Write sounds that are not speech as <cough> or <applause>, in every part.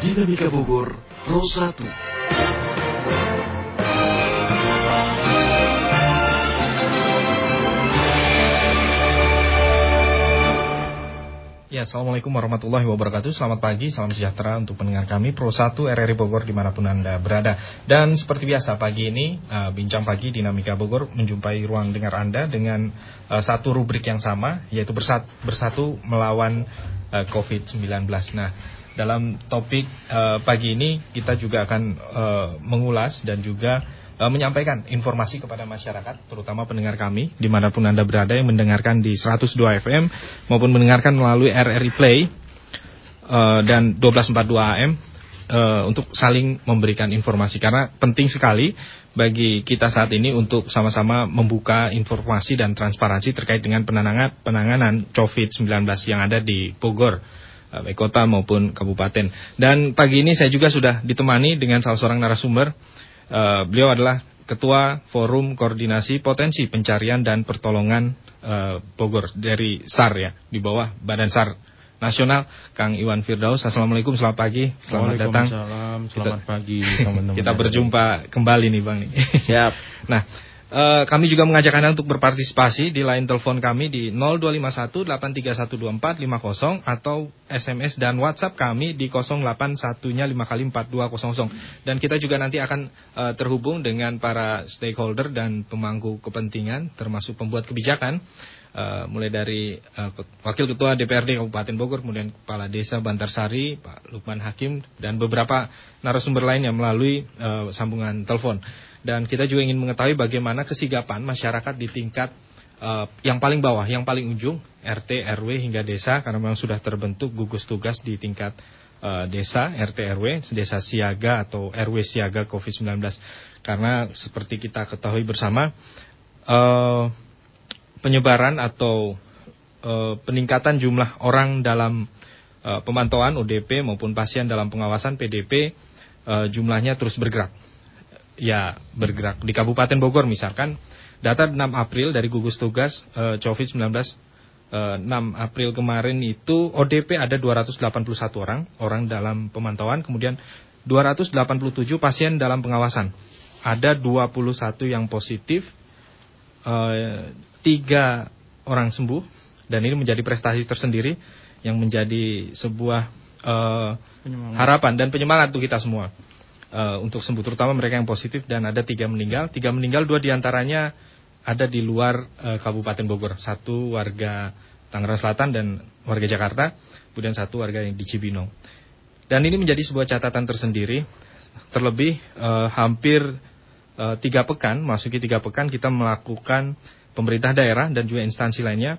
Dinamika Bogor Pro 1. Ya, Assalamualaikum warahmatullahi wabarakatuh. Selamat pagi, salam sejahtera untuk pendengar kami Pro 1 RRI Bogor di mana pun Anda berada. Dan seperti biasa pagi ini uh, Bincang Pagi Dinamika Bogor menjumpai ruang dengar Anda Dengan uh, satu rubrik yang sama Yaitu bersatu, bersatu melawan uh, COVID-19 Nah, dalam topik uh, pagi ini kita juga akan uh, mengulas dan juga uh, menyampaikan informasi kepada masyarakat, terutama pendengar kami, di mana pun Anda berada yang mendengarkan di 102 FM maupun mendengarkan melalui RRI Play uh, dan 1242 AM uh, untuk saling memberikan informasi. Karena penting sekali bagi kita saat ini untuk sama-sama membuka informasi dan transparansi terkait dengan penanganan penanganan COVID-19 yang ada di Bogor baik kota maupun kabupaten. Dan pagi ini saya juga sudah ditemani dengan salah seorang narasumber. Uh, beliau adalah Ketua Forum Koordinasi Potensi Pencarian dan Pertolongan uh, Bogor dari SAR ya, di bawah Badan SAR Nasional, Kang Iwan Firdaus. Assalamualaikum, selamat pagi, selamat datang. Selamat pagi teman-teman. <laughs> Kita berjumpa kembali nih Bang. Siap. nah, Uh, kami juga mengajak Anda untuk berpartisipasi di line telepon kami di 0251 atau SMS dan WhatsApp kami di 081-nya 5 kali 4200. Dan kita juga nanti akan uh, terhubung dengan para stakeholder dan pemangku kepentingan termasuk pembuat kebijakan. Uh, mulai dari uh, Wakil Ketua DPRD Kabupaten Bogor, kemudian Kepala Desa Bantarsari, Pak Lukman Hakim, dan beberapa narasumber lainnya melalui uh, sambungan telepon. Dan kita juga ingin mengetahui bagaimana kesigapan masyarakat di tingkat uh, yang paling bawah, yang paling ujung, RT, RW hingga desa, karena memang sudah terbentuk gugus tugas di tingkat uh, desa, RT, RW, desa siaga atau RW siaga COVID-19. Karena seperti kita ketahui bersama, uh, penyebaran atau uh, peningkatan jumlah orang dalam uh, pemantauan ODP maupun pasien dalam pengawasan PDP uh, jumlahnya terus bergerak. Ya bergerak. Di Kabupaten Bogor misalkan data 6 April dari gugus tugas uh, COVID-19 uh, 6 April kemarin itu ODP ada 281 orang orang dalam pemantauan kemudian 287 pasien dalam pengawasan. Ada 21 yang positif tiga orang sembuh dan ini menjadi prestasi tersendiri yang menjadi sebuah uh, harapan dan penyemangat untuk kita semua. Uh, untuk sembuh terutama mereka yang positif dan ada tiga meninggal. Tiga meninggal dua di antaranya ada di luar uh, Kabupaten Bogor. Satu warga Tangerang Selatan dan warga Jakarta. Kemudian satu warga yang di Cibinong. Dan ini menjadi sebuah catatan tersendiri. Terlebih uh, hampir uh, tiga pekan masuki tiga pekan kita melakukan pemerintah daerah dan juga instansi lainnya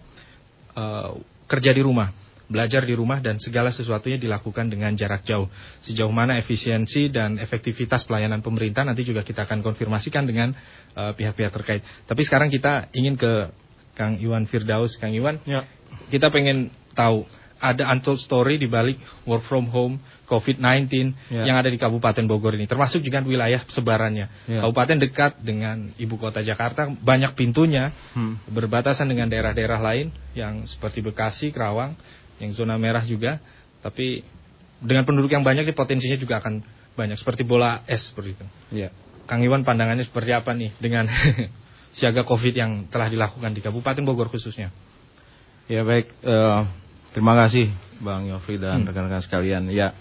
uh, kerja di rumah belajar di rumah dan segala sesuatunya dilakukan dengan jarak jauh. Sejauh mana efisiensi dan efektivitas pelayanan pemerintah nanti juga kita akan konfirmasikan dengan eh, pihak-pihak uh, terkait. Tapi sekarang kita ingin ke Kang Iwan Firdaus, Kang Iwan. Ya. Kita pengen tahu ada untold story di balik work from home COVID-19 ya. yang ada di Kabupaten Bogor ini, termasuk juga wilayah sebarannya. Ya. Kabupaten dekat dengan ibu kota Jakarta, banyak pintunya, hmm. berbatasan dengan daerah-daerah lain yang seperti Bekasi, Kerawang, yang zona merah juga, tapi dengan penduduk yang banyak potensinya juga akan banyak seperti bola es seperti itu. Ya. Kang Iwan pandangannya seperti apa nih dengan <laughs> siaga Covid yang telah dilakukan di Kabupaten Bogor khususnya? Ya baik, uh, terima kasih Bang Yofri dan hmm. rekan-rekan hmm. sekalian. Ya,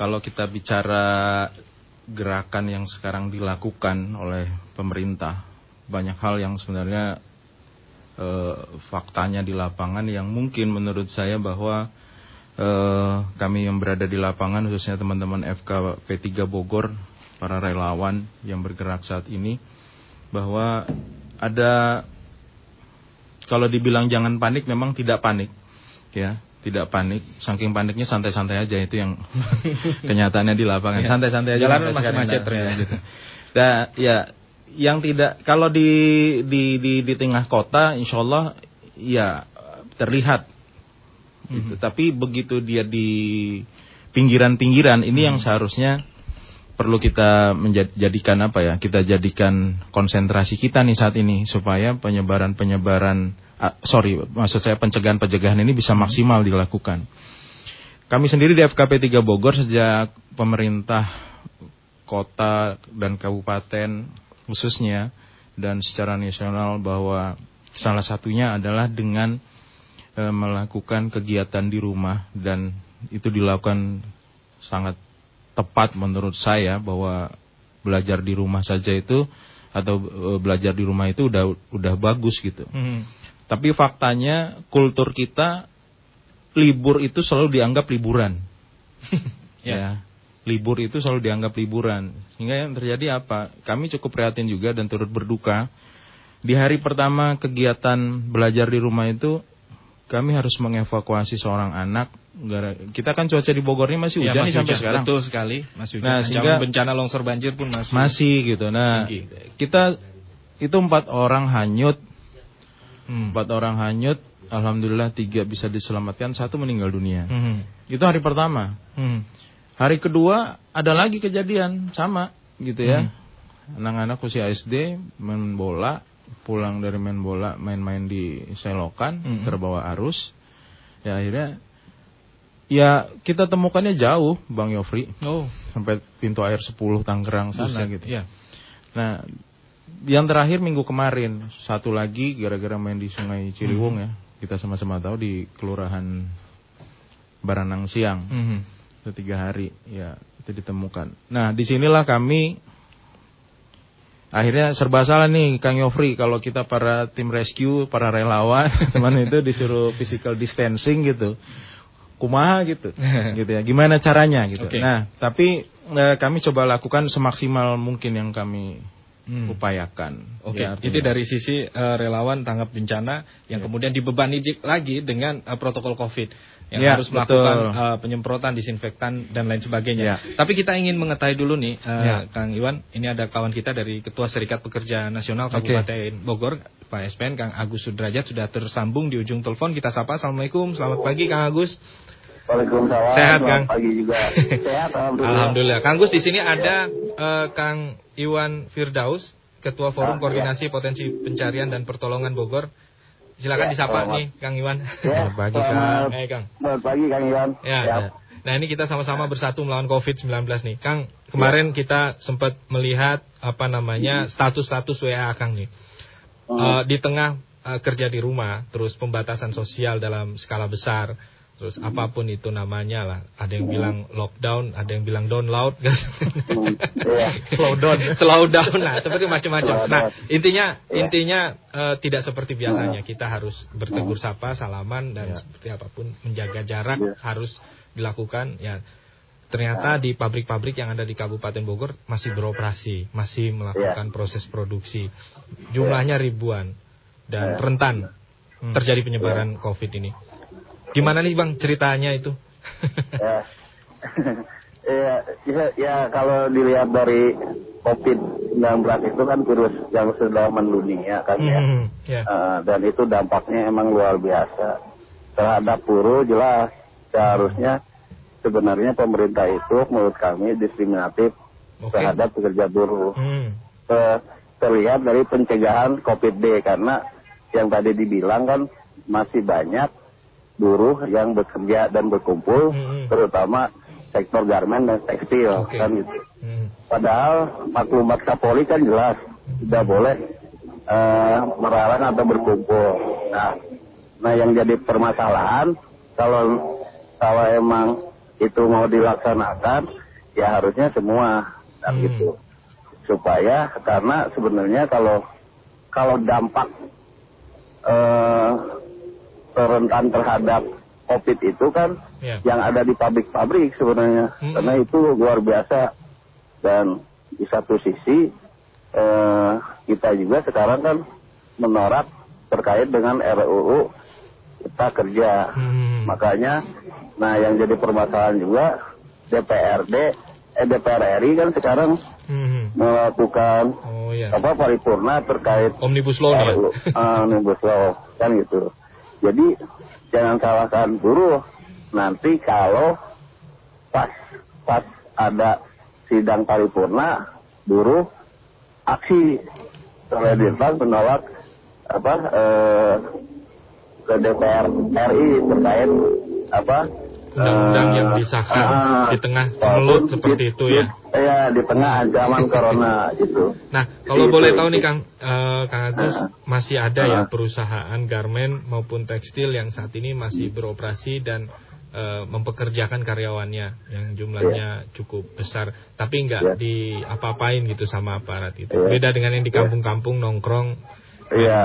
kalau kita bicara gerakan yang sekarang dilakukan oleh pemerintah, banyak hal yang sebenarnya uh, faktanya di lapangan yang mungkin menurut saya bahwa uh, kami yang berada di lapangan khususnya teman-teman FK P3 Bogor para relawan yang bergerak saat ini bahwa ada kalau dibilang jangan panik memang tidak panik ya tidak panik saking paniknya santai-santai aja itu yang <laughs> kenyataannya di lapangan iya. santai-santai aja jalan masih macet ternyata gitu. Dan ya yang tidak kalau di di di, di tengah kota insya Allah ya terlihat gitu. Mm -hmm. Tapi begitu dia di pinggiran-pinggiran ini mm -hmm. yang seharusnya perlu kita menjadikan apa ya? Kita jadikan konsentrasi kita nih saat ini supaya penyebaran-penyebaran uh, sorry maksud saya pencegahan-pencegahan ini bisa maksimal dilakukan. kami sendiri di FKP 3 Bogor sejak pemerintah kota dan kabupaten khususnya dan secara nasional bahwa salah satunya adalah dengan e, melakukan kegiatan di rumah dan itu dilakukan sangat tepat menurut saya bahwa belajar di rumah saja itu atau e, belajar di rumah itu udah udah bagus gitu. Hmm. Tapi faktanya kultur kita libur itu selalu dianggap liburan. <laughs> Ya. ya. Libur itu selalu dianggap liburan. Sehingga yang terjadi apa? Kami cukup prihatin juga dan turut berduka. Di hari pertama kegiatan belajar di rumah itu kami harus mengevakuasi seorang anak. Gara- Kita kan cuaca di Bogor ini masih Ya, hujan Mas nih sampai Hujan. sekarang. Betul sekali, Mas Hujan. Nah, sehingga- bencana longsor banjir pun masih. Masih gitu. Nah, Tinggi. kita itu empat orang hanyut, Hmm. empat orang hanyut. Alhamdulillah tiga bisa diselamatkan, satu meninggal dunia. Hmm. Itu hari pertama. Hmm. Hari kedua ada lagi kejadian sama gitu ya. Hmm. Anak-anak usia SD main bola, pulang dari main bola main-main di selokan Hmm. terbawa arus. Ya akhirnya ya kita temukannya jauh Bang Yofri Oh, sampai pintu air 10 Tangerang sana buset. gitu. Iya. Nah, yang terakhir minggu kemarin satu lagi gara-gara main di Sungai Ciliwung ya. Kita sama-sama tahu di Kelurahan Baranang Siang Hmm. itu tiga hari ya itu ditemukan. Nah di sinilah kami akhirnya serba salah nih Kang Yofri kalau kita para tim rescue para relawan <laughs> teman itu disuruh physical distancing gitu kumaha gitu <laughs> gitu ya gimana caranya gitu. Oke. Nah tapi eh, kami coba lakukan semaksimal mungkin yang kami Hmm. upayakan. Oke, Ya, artinya- itu dari sisi eh, relawan tanggap bencana yang kemudian dibebani di- lagi dengan eh, protokol COVID yang Ya, harus melakukan betul. eh, penyemprotan disinfektan dan lain sebagainya. Ya. Tapi kita ingin mengetahui dulu nih, eh, Ya. Kang Iwan, ini ada kawan kita dari Ketua Serikat Pekerja Nasional. Kabupaten Bogor, Pak SPN, Kang Agus Sudrajat sudah tersambung di ujung telepon. Kita sapa, Assalamualaikum, selamat pagi, Kang Agus. Waalaikumsalam. Sehat, Selamat Kang? Pagi juga. <laughs> Sehat, alhamdulillah. Alhamdulillah. Kang Gus di sini ada eh, Kang Iwan Firdaus, Ketua Forum Ah, Koordinasi Potensi Pencarian dan Pertolongan Bogor. Silakan Ya, disapa selamat. nih Kang Iwan. Ya, Selamat pagi, selamat, Kang. Eh, Kang. selamat pagi, Kang Iwan. Ya. Siap. Nah, ini kita sama-sama bersatu melawan COVID-19 nih. Kang, kemarin kita sempat melihat apa namanya status-status WA Kang nih. Hmm. Eh, di tengah eh, kerja di rumah, terus pembatasan sosial dalam skala besar, terus apa pun itu namanya lah. Ada yang bilang lockdown, ada yang bilang download, Hmm, <laughs> iya. slow down, slow down, nah seperti macam-macam. Nah intinya Iya. intinya eh, tidak seperti biasanya. Kita harus bertegur sapa, salaman dan Iya. seperti apa pun menjaga jarak Iya. harus dilakukan. Ya ternyata di pabrik-pabrik yang ada di Kabupaten Bogor masih beroperasi, masih melakukan proses produksi. Jumlahnya ribuan dan Iya. rentan terjadi penyebaran COVID ini. Gimana nih bang ceritanya itu? ya. <laughs> ya, ya, ya, kalau dilihat dari COVID-19 itu kan virus yang sudah mendunia kan ya. Ya. Eh, dan itu dampaknya emang luar biasa. Terhadap buruh jelas seharusnya sebenarnya pemerintah itu menurut kami diskriminatif Oke. terhadap pekerja buruh. Hmm, Eh, terlihat dari pencegahan COVID-D karena yang tadi dibilang kan masih banyak buruh yang bekerja dan berkumpul, Hmm. terutama sektor garmen dan tekstil Oke. kan gitu. hmm. Padahal maklumat Kapolri kan jelas tidak boleh eh, melarang atau berkumpul. Nah, nah yang jadi permasalahan kalau kalau emang itu mau dilaksanakan ya harusnya semua kan Hmm. gitu supaya karena sebenarnya kalau kalau dampak eh, rentan terhadap COVID itu kan Ya. yang ada di pabrik-pabrik sebenarnya Mm-mm. karena itu luar biasa dan di satu sisi eh, kita juga sekarang kan menolak terkait dengan RUU kita kerja Hmm. makanya nah yang jadi permasalahan juga DPRD eh DPR RI kan sekarang Hmm. melakukan Oh ya. apa paripurna terkait Omnibus Law ya? RUU, eh, Omnibus Law kan gitu. Jadi jangan salahkan buruh. Nanti kalau pas pas ada sidang paripurna buruh aksi Dirban menolak apa eh, ke DPR RI terkait apa undang-undang yang Eh, disahkan ah, di tengah melut seperti di- itu di- ya. Iya, di tengah ancaman corona gitu. Nah, kalau Itu, boleh tahu nih Kang, eh, Kang Agus, Ah. masih ada ya Ah. perusahaan garmen maupun tekstil yang saat ini masih beroperasi dan eh, mempekerjakan karyawannya yang jumlahnya cukup besar, tapi nggak Iya. diapa-apain gitu sama aparat itu. Iya. Beda dengan yang di kampung-kampung nongkrong. Iya.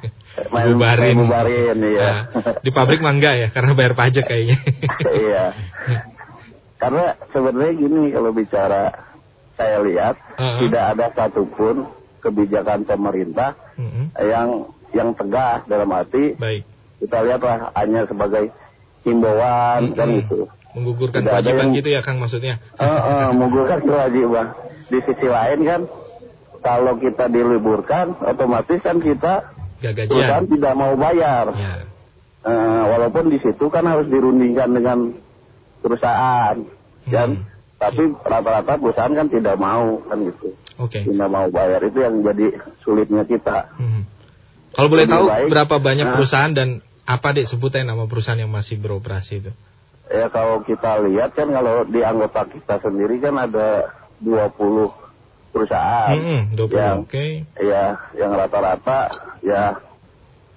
<laughs> Main- bubarin. main bubarin, iya. Nah, di pabrik mah enggak ya, karena bayar pajak kayaknya. <laughs> iya. Karena sebenarnya gini kalau bicara saya lihat Uh-uh. tidak ada satupun kebijakan pemerintah Mm-mm. yang yang tegas dalam arti Baik. kita lihatlah hanya sebagai himbauan kan Mm-mm. itu. Menggugurkan Tidak ada kewajiban yang- gitu ya Kang maksudnya. Eh, eh, menggugurkan kewajiban. Di sisi lain kan kalau kita diliburkan otomatis kan kita Gak perusahaan tidak mau bayar. Ya. Eh, walaupun di situ kan harus dirundingkan dengan perusahaan, kan? Hmm. Tapi rata-rata perusahaan kan tidak mau kan gitu, Oke. tidak mau bayar itu yang jadi sulitnya kita. Mhm. Kalau boleh tahu baik. berapa banyak Nah. perusahaan dan apa dek sebutnya nama perusahaan yang masih beroperasi itu? Ya kalau kita lihat kan kalau di anggota kita sendiri kan ada 20 perusahaan Hmm, 20. yang Oke. ya yang rata-rata ya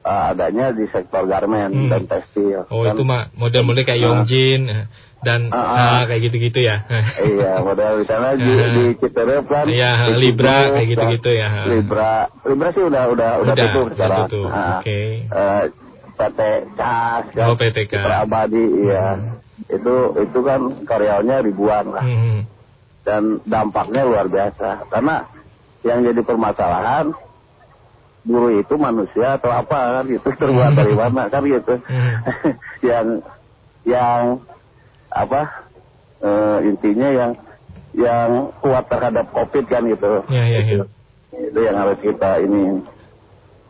eh, adanya di sektor garmen Hmm. dan tekstil. Oh kan. itu mah model-model kayak Ah. Yongjin eh, dan Ah, ah. ah, kayak gitu-gitu ya. <laughs> Iya, model di sana di, di Citerep kan. Iya, di Libra, kayak gitu-gitu kan. ya. Libra, Libra sih udah udah udah, Udah, tutup udah sekarang. tutup, oke. Eh, PT CAS, kan. Oh, PT. Citra Abadi, iya. Itu itu kan karyawannya ribuan lah. Mhm. Dan dampaknya luar biasa. Karena yang jadi permasalahan buruh itu manusia atau apa kan gitu terbuat dari <laughs> mana kan gitu. Mhm. <laughs> yang yang apa eh, intinya yang yang kuat terhadap covid kan gitu Ya, ya, ya. itu yang harus kita ini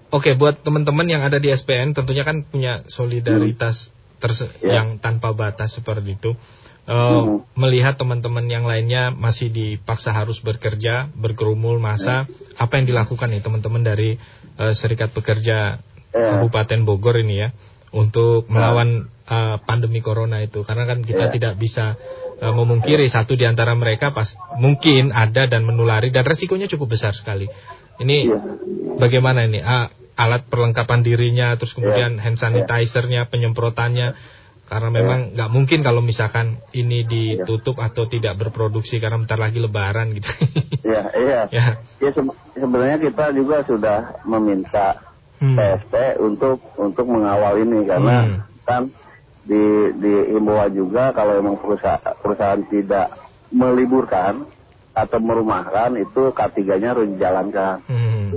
Oke, buat teman-teman yang ada di SPN tentunya kan punya solidaritas Ya. yang tanpa batas seperti itu. Eh, Hmm. Melihat teman-teman yang lainnya masih dipaksa harus bekerja, berkerumul masa, apa yang dilakukan nih teman-teman dari eh, Serikat Pekerja Ya. Kabupaten Bogor ini ya untuk melawan eh, pandemi corona itu? Karena kan kita Ya. tidak bisa eh, memungkiri satu di antara mereka pas mungkin ada dan menulari dan resikonya cukup besar sekali. Ini Iya. bagaimana ini Ah, alat perlengkapan dirinya terus kemudian hand sanitizernya penyemprotannya karena memang nggak mungkin kalau misalkan ini ditutup atau tidak berproduksi karena bentar lagi lebaran gitu ya iya <laughs> ya ya se- sebenarnya kita juga sudah meminta Hmm. PSP untuk untuk mengawal ini karena Hmm. kan di di himbauan juga kalau emang perusahaan perusahaan tidak meliburkan atau merumahkan itu K3-nya harus dijalankan. Hmm.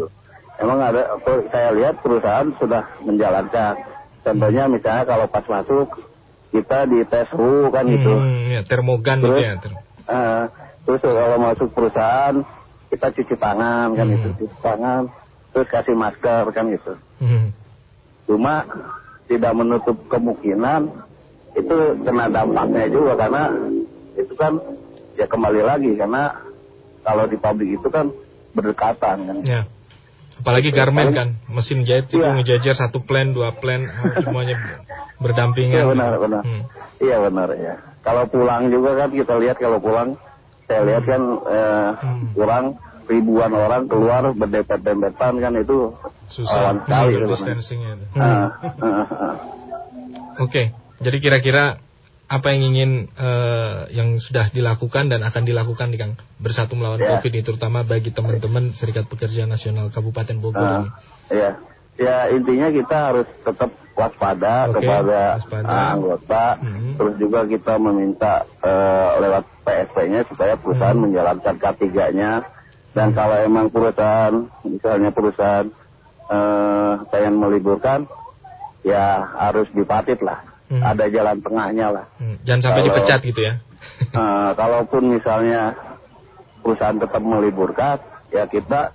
Emang ada, saya lihat perusahaan sudah menjalankan. Contohnya misalnya kalau pas masuk kita di tes suhu kan gitu. Hmm, ya, termogan gitu Terus? ya ter- Eh, terus kalau masuk perusahaan kita cuci tangan kan Hmm. gitu, cuci tangan, terus kasih masker kan gitu. Hmm. Cuma tidak menutup kemungkinan itu kena dampaknya juga karena itu kan ya kembali lagi karena kalau di pabrik itu kan berdekatan kan. ya apalagi garmen kan mesin jahit itu Iya. ngejajar satu plan dua plan <laughs> ah, semuanya Iya berdampingan benar benar. Hmm. Iya benar ya. Kalau pulang juga kan kita lihat kalau pulang saya lihat kan eh, Hmm. pulang ribuan orang keluar berdempet-dempetan kan itu susah rawan sekali distancingnya itu. Ah, ah, ah. Oke, jadi kira-kira apa yang ingin eh, yang sudah dilakukan dan akan dilakukan nih Kang bersatu melawan Ya. Covid ini terutama bagi teman-teman Serikat Pekerja Nasional Kabupaten Bogor Ah, ini. Iya. Ya intinya kita harus tetap waspada Oke, kepada waspada. ah, anggota. Mhm. Terus juga kita meminta eh, lewat PSP-nya supaya perusahaan Mhm. menjalankan K3-nya. Dan kalau emang perusahaan, misalnya perusahaan eh, pengen meliburkan, ya harus dipatit lah. Mhm. Ada jalan tengahnya lah. Hmm, Jangan sampai Kalau- dipecat gitu ya. Eh, <laughs> kalaupun misalnya perusahaan tetap meliburkan, ya kita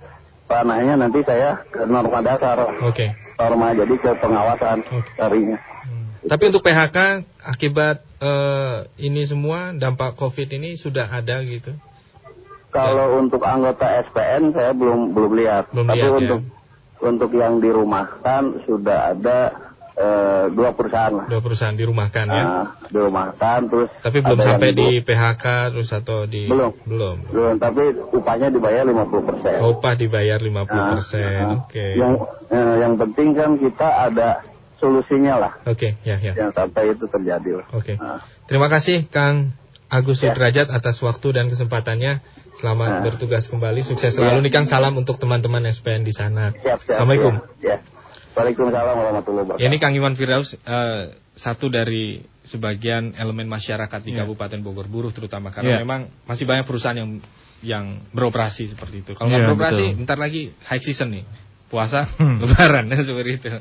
ranahnya nanti saya ke norma dasar, Oke. norma jadi ke pengawasan darinya. Hmm. Tapi untuk PHK akibat eh, ini semua dampak Covid ini sudah ada gitu. Kalau untuk anggota SPN saya belum belum lihat, Belum tapi lihat, ya. untuk untuk yang dirumahkan sudah ada eh, dua perusahaan lah. Dua perusahaan dirumahkan ya. Nah, dirumahkan terus. Tapi belum sampai di PHK terus atau di Belum. Belum. Belum, tapi upahnya dibayar 50 persen. Upah dibayar 50%. Oke. Yang eh, yang penting kan kita ada solusinya lah. Oke, ya ya. Yang sampai itu terjadi lah. Oke. Nah, Terima kasih Kang Agus Ya. Sudrajat atas waktu dan kesempatannya. Selamat Nah. bertugas kembali. Sukses selalu nih Kang. Salam untuk teman-teman SPN di sana. siap, siap. Assalamualaikum. Ya. ya. Waalaikumsalam warahmatullahi wabarakatuh. Ya, ini Kang Iwan Firdaus eh, satu dari sebagian elemen masyarakat di Ya. Kabupaten Bogor buruh terutama karena Ya. memang masih banyak perusahaan yang yang beroperasi seperti itu. Kalau nggak Ya, beroperasi, betul. bentar lagi high season nih, puasa, <laughs> Hmm. lebaran <laughs> seperti itu. Ya.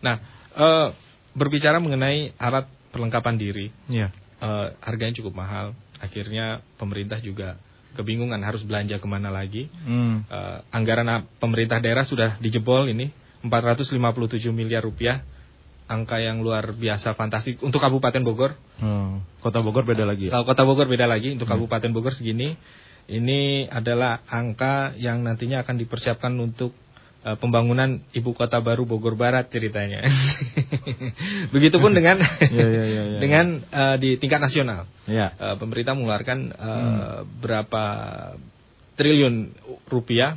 Nah, eh, berbicara mengenai alat perlengkapan diri, Iya. eh, harganya cukup mahal. Akhirnya pemerintah juga kebingungan harus belanja ke mana lagi. Hmm. Eh, anggaran pemerintah daerah sudah dijebol ini 457 miliar rupiah. Angka yang luar biasa fantastik untuk Kabupaten Bogor. Oh, Kota Bogor beda lagi ya? Kalau Kota Bogor beda lagi untuk Kabupaten Bogor segini. Ini adalah angka yang nantinya akan dipersiapkan untuk eh, pembangunan ibu kota baru Bogor Barat ceritanya. <laughs> Begitupun dengan iya, <laughs> iya. dengan eh, di tingkat nasional. Iya. Eh, pemerintah mengeluarkan eh, berapa triliun rupiah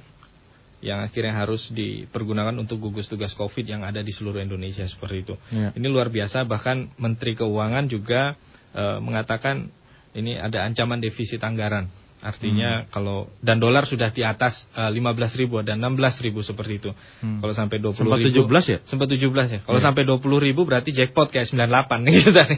yang akhirnya harus dipergunakan untuk gugus tugas COVID yang ada di seluruh Indonesia seperti itu. Iya. Ini luar biasa bahkan Menteri Keuangan juga eh, mengatakan ini ada ancaman defisit anggaran. Artinya kalau dan dolar sudah di atas eh, 15.000 ribu dan 16.000 ribu seperti itu. Hmm. Kalau sampai 20 Sempat ribu, 17 ya? Sempat 17 ya. Kalau Iya. sampai 20 ribu berarti jackpot kayak 98 gitu tadi.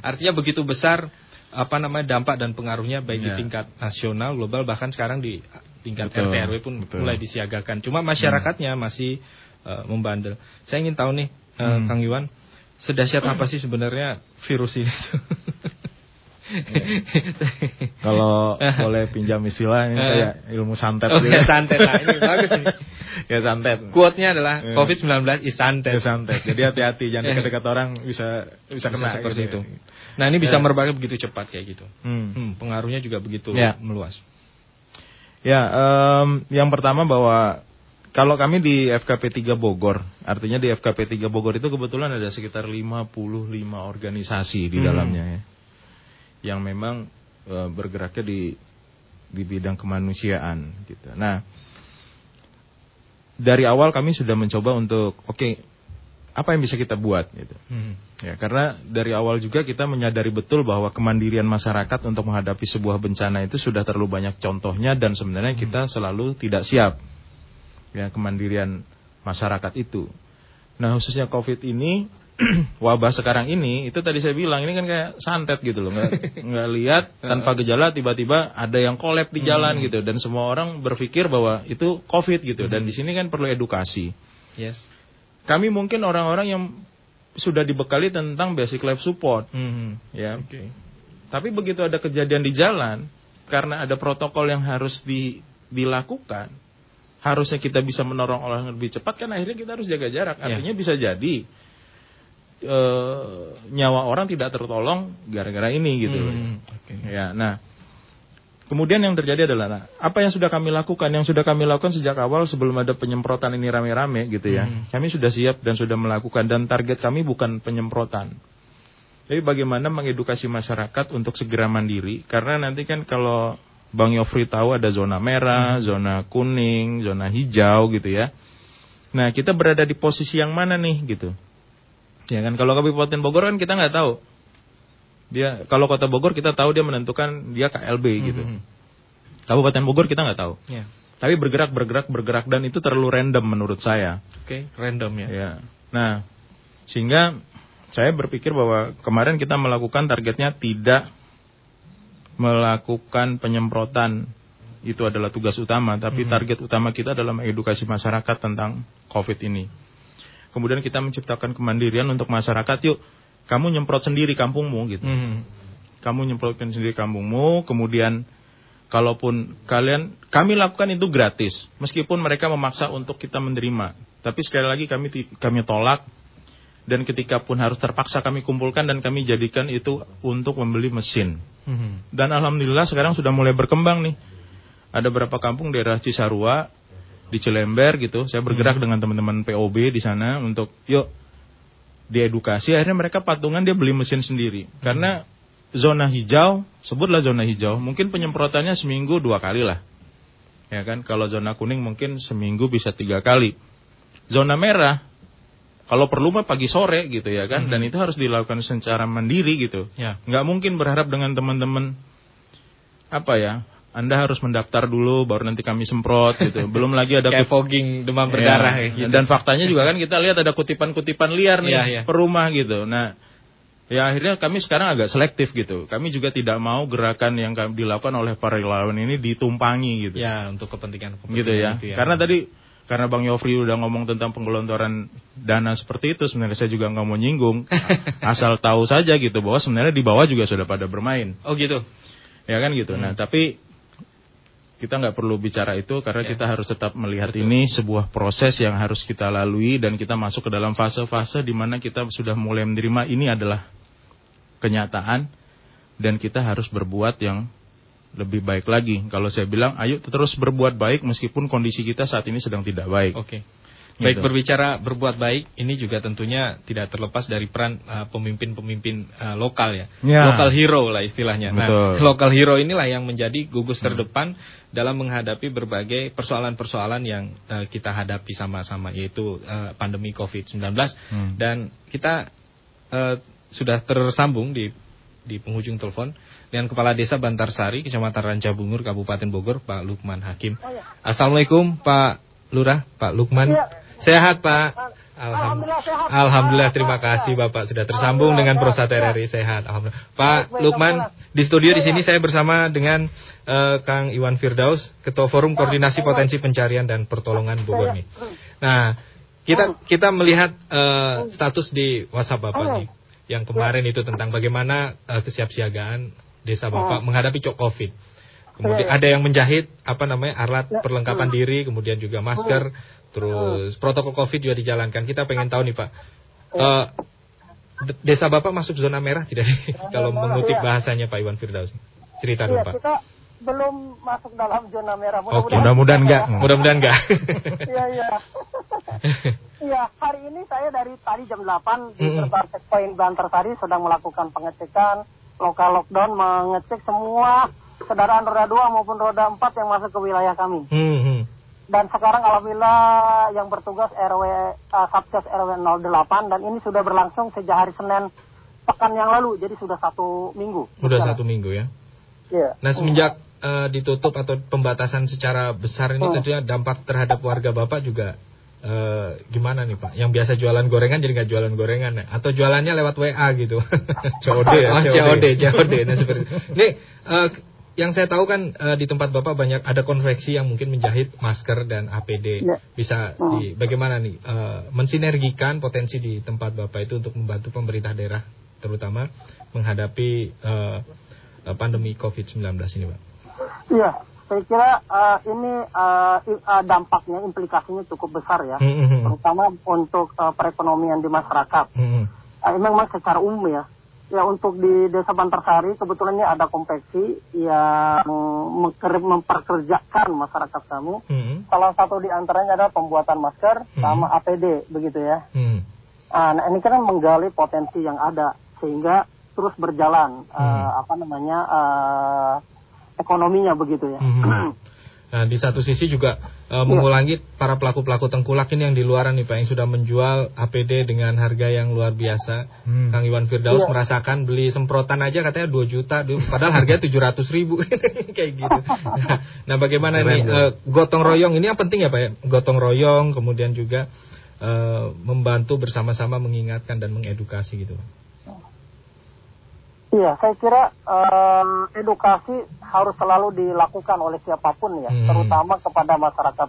Artinya begitu besar apa namanya dampak dan pengaruhnya baik di Iya. tingkat nasional, global bahkan sekarang di tingkat Betul, RT RW pun betul. mulai disiagakan. Cuma masyarakatnya masih eh, membandel. Saya ingin tahu nih eh, Hmm. Kang Iwan, sedahsyat apa sih sebenarnya virus ini? <laughs> Kalau boleh pinjam istilah ini Eh. kayak ilmu santet Oh, gitu. ya, santet lah. Ini bagus nih. <laughs> ya santet. Quote-nya adalah Eh. COVID-19 is santet. Ya santet. Jadi hati-hati jangan dekat-dekat orang bisa bisa Bisa kena seperti gitu itu. Nah, ini bisa merebaknya begitu cepat kayak gitu. Hmm. Hmm, pengaruhnya juga begitu Ya. meluas. Ya, em, yang pertama bahwa kalau kami di FKP 3 Bogor, artinya di FKP 3 Bogor itu kebetulan ada sekitar 55 organisasi di Hmm. dalamnya ya. Yang memang eh, bergeraknya di di bidang kemanusiaan gitu. Nah, dari awal kami sudah mencoba untuk oke, apa yang bisa kita buat gitu. Hmm. Ya, karena dari awal juga kita menyadari betul bahwa kemandirian masyarakat untuk menghadapi sebuah bencana itu sudah terlalu banyak contohnya dan sebenarnya kita selalu tidak siap. Ya, kemandirian masyarakat itu. Nah, khususnya Covid ini <clears throat> wabah sekarang ini itu tadi saya bilang ini kan kayak santet gitu loh, nggak <laughs> nggak lihat tanpa gejala tiba-tiba ada yang kolab di jalan gitu dan semua orang berpikir bahwa itu Covid gitu dan di sini kan perlu edukasi Yes. Kami mungkin orang-orang yang sudah dibekali tentang basic life support Hmm. ya Oke. tapi begitu ada kejadian di jalan karena ada protokol yang harus di- dilakukan harusnya kita bisa menolong orang lebih cepat kan akhirnya kita harus jaga jarak Ya. artinya bisa jadi eh, nyawa orang tidak tertolong gara-gara ini gitu. Hmm, Oke. Ya, nah. Kemudian yang terjadi adalah nah, apa yang sudah kami lakukan? Yang sudah kami lakukan sejak awal sebelum ada penyemprotan ini rame-rame gitu ya. Hmm. Kami sudah siap dan sudah melakukan dan target kami bukan penyemprotan. Tapi bagaimana mengedukasi masyarakat untuk segera mandiri karena nanti kan kalau Bang Yofri tahu ada zona merah, zona kuning, zona hijau gitu ya. Nah, kita berada di posisi yang mana nih gitu. Ya kan kalau Kabupaten Bogor kan kita nggak tahu. Dia kalau Kota Bogor kita tahu dia menentukan dia KLB gitu. Hmm. Kabupaten Bogor kita nggak tahu. Ya. Tapi bergerak bergerak bergerak dan itu terlalu random menurut saya. Oke, random ya. Ya. Nah, sehingga saya berpikir bahwa kemarin kita melakukan targetnya tidak melakukan penyemprotan itu adalah tugas utama, tapi Mhm. target utama kita adalah mengedukasi masyarakat tentang COVID ini. Kemudian kita menciptakan kemandirian untuk masyarakat, yuk kamu nyemprot sendiri kampungmu gitu. Hmm. Kamu nyemprotkan sendiri kampungmu, kemudian kalaupun kalian kami lakukan itu gratis, meskipun mereka memaksa untuk kita menerima. Tapi sekali lagi kami kami tolak dan ketika pun harus terpaksa kami kumpulkan dan kami jadikan itu untuk membeli mesin. Hmm. Dan alhamdulillah sekarang sudah mulai berkembang nih. Ada beberapa kampung daerah Cisarua di Cilember gitu. Saya bergerak dengan teman-teman POB di sana untuk yuk diedukasi akhirnya mereka patungan dia beli mesin sendiri karena zona hijau sebutlah zona hijau mungkin penyemprotannya seminggu dua kali lah ya kan kalau zona kuning mungkin seminggu bisa tiga kali zona merah kalau perlu mah pagi sore gitu ya kan Mhm. dan itu harus dilakukan secara mandiri gitu Ya. nggak mungkin berharap dengan teman-teman apa ya anda harus mendaftar dulu baru nanti kami semprot gitu <laughs> belum lagi ada Kayak fogging demam berdarah Ya, ya, gitu. Dan faktanya juga kan kita lihat ada kutipan-kutipan liar nih Iya, iya. per rumah gitu. Nah, ya akhirnya kami sekarang agak selektif gitu. Kami juga tidak mau gerakan yang dilakukan oleh para relawan ini ditumpangi gitu. ya untuk kepentingan, kepentingan gitu ya. itu Karena tadi karena Bang Yofri udah ngomong tentang penggelontoran dana seperti itu, sebenarnya saya juga nggak mau nyinggung. <laughs> Asal tahu saja gitu bahwa sebenarnya di bawah juga sudah pada bermain. Oh gitu. Ya kan gitu. Nah, tapi kita nggak perlu bicara itu karena kita harus tetap melihat ini sebuah proses yang harus kita lalui dan kita masuk ke dalam fase-fase di mana kita sudah mulai menerima ini adalah kenyataan dan kita harus berbuat yang lebih baik lagi. Kalau saya bilang, ayo terus berbuat baik meskipun kondisi kita saat ini sedang tidak baik. Oke. Baik Gitu. berbicara berbuat baik, ini juga tentunya tidak terlepas dari peran uh, pemimpin-pemimpin uh, lokal ya. Ya. Lokal hero lah istilahnya. Betul. Nah, lokal hero inilah yang menjadi gugus terdepan dalam menghadapi berbagai persoalan-persoalan yang uh, kita hadapi sama-sama yaitu uh, pandemi Covid-19 Hmm. dan kita uh, sudah tersambung di di penghujung telepon dengan Kepala Desa Bantarsari, Kecamatan Rancabungur, Kabupaten Bogor, Pak Lukman Hakim. Assalamualaikum Pak Lurah, Pak Lukman. Sehat Pak. Alhamdulillah, Alhamdulillah terima kasih Bapak sudah tersambung dengan Prosat RRI sehat. Alhamdulillah. Pak Lukman di studio di sini saya bersama dengan eh, Kang Iwan Firdaus, Ketua Forum Koordinasi Potensi Pencarian dan Pertolongan Bogor nih. Nah, kita kita melihat eh, status di WhatsApp Bapak nih. Yang kemarin itu tentang bagaimana eh, kesiapsiagaan desa Bapak menghadapi cok Covid. Kemudian ada yang menjahit apa namanya alat perlengkapan diri, kemudian juga masker, terus protokol Covid juga dijalankan. Kita pengen tahu nih Pak, eh, de- desa Bapak masuk zona merah tidak? sih? <laughs> Kalau mengutip bahasanya Pak Iwan Firdaus. Cerita dulu Iya, Pak. kita belum masuk dalam zona merah. Oke. Mudah-mudahan enggak. Mudah-mudahan enggak. <laughs> Iya, iya. <laughs> Iya, hari ini saya dari tadi jam 8 di gerbang checkpoint Bantarsari sedang melakukan pengecekan lokal lockdown mengecek semua kendaraan roda 2 maupun roda 4 yang masuk ke wilayah kami. Hmm, hmm. Dan sekarang alhamdulillah yang bertugas RW uh, Satgas RW 08 dan ini sudah berlangsung sejak hari Senin pekan yang lalu, jadi sudah satu minggu. Udah satu minggu ya. Iya. Nah semenjak eh, ditutup atau pembatasan secara besar ini Oh. tentunya dampak terhadap warga bapak juga eh, gimana nih pak? Yang biasa jualan gorengan jadi nggak jualan gorengan ya? atau jualannya lewat WA gitu? <laughs> COD ya? Oh, COD, COD. Nah seperti ini. eh, yang saya tahu kan eh, di tempat bapak banyak ada konveksi yang mungkin menjahit masker dan APD. Ya. Bisa Oh. di bagaimana nih eh, mensinergikan potensi di tempat bapak itu untuk membantu pemerintah daerah terutama menghadapi eh, pandemi COVID-19 ini pak. Iya, saya kira uh, ini uh, uh, dampaknya, implikasinya cukup besar ya, Hmm, hmm, terutama untuk uh, perekonomian di masyarakat. Hmm, hmm. Uh, memang secara umum ya, ya untuk di Desa Bantarsari kebetulannya ada konveksi yang memperkerjakan masyarakat kami. Hmm, Salah satu di antaranya adalah pembuatan masker Hmm. sama APD begitu ya. hmm. Ah, nah ini kan menggali potensi yang ada sehingga terus berjalan uh, Hmm. apa namanya uh, ekonominya begitu ya. Mhm. <clears throat> Nah, di satu sisi juga eh, mengulangi para pelaku-pelaku tengkulak ini yang di luaran nih Pak yang sudah menjual APD dengan harga yang luar biasa. Hmm. Kang Iwan Firdaus Iya. merasakan beli semprotan aja katanya 2 juta, padahal harganya <laughs> 700 ribu <laughs> kayak gitu. Nah, <laughs> nah, bagaimana Keren, nih ya. eh, gotong royong ini yang penting ya Pak ya? Gotong royong kemudian juga eh, membantu bersama-sama mengingatkan dan mengedukasi gitu. Pak. Iya, saya kira em, edukasi harus selalu dilakukan oleh siapa pun ya, Hmm. terutama kepada masyarakat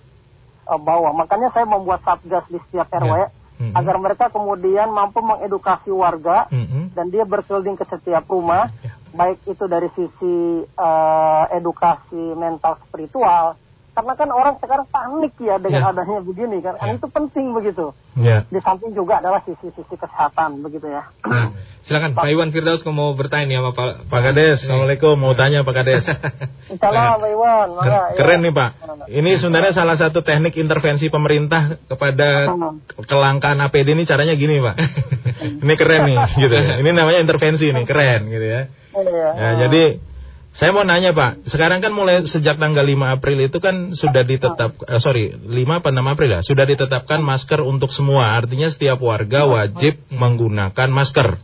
eh, bawah. Makanya saya membuat satgas di setiap RW Ya. Hmm. agar mereka kemudian mampu mengedukasi warga Mhm. dan dia berkeliling ke setiap rumah, Ya. baik itu dari sisi eh, edukasi mental spiritual, karena kan orang sekarang panik ya dengan Ya. adanya begini kan. Ya. Itu penting begitu. Ya. Di samping juga adalah sisi-sisi kesehatan begitu ya. Nah, silakan Pak Iwan Firdaus mau bertanya nih sama Pak Pak Kades, Assalamualaikum. Mau tanya Pak Kades. <laughs> Insyaallah Pak Iwan, mangga, Ker- ya. Keren nih Pak. Ini sebenarnya salah satu teknik intervensi pemerintah kepada kelangkaan APD ini caranya gini Pak. <laughs> Ini keren nih gitu. ya. Ini namanya intervensi nih, keren gitu ya. Iya. Ya, jadi saya mau nanya Pak, sekarang kan mulai sejak tanggal 5 April itu kan sudah ditetap, eh, sorry, 5 apa 6 April ya, sudah ditetapkan masker untuk semua. Artinya setiap warga wajib menggunakan masker.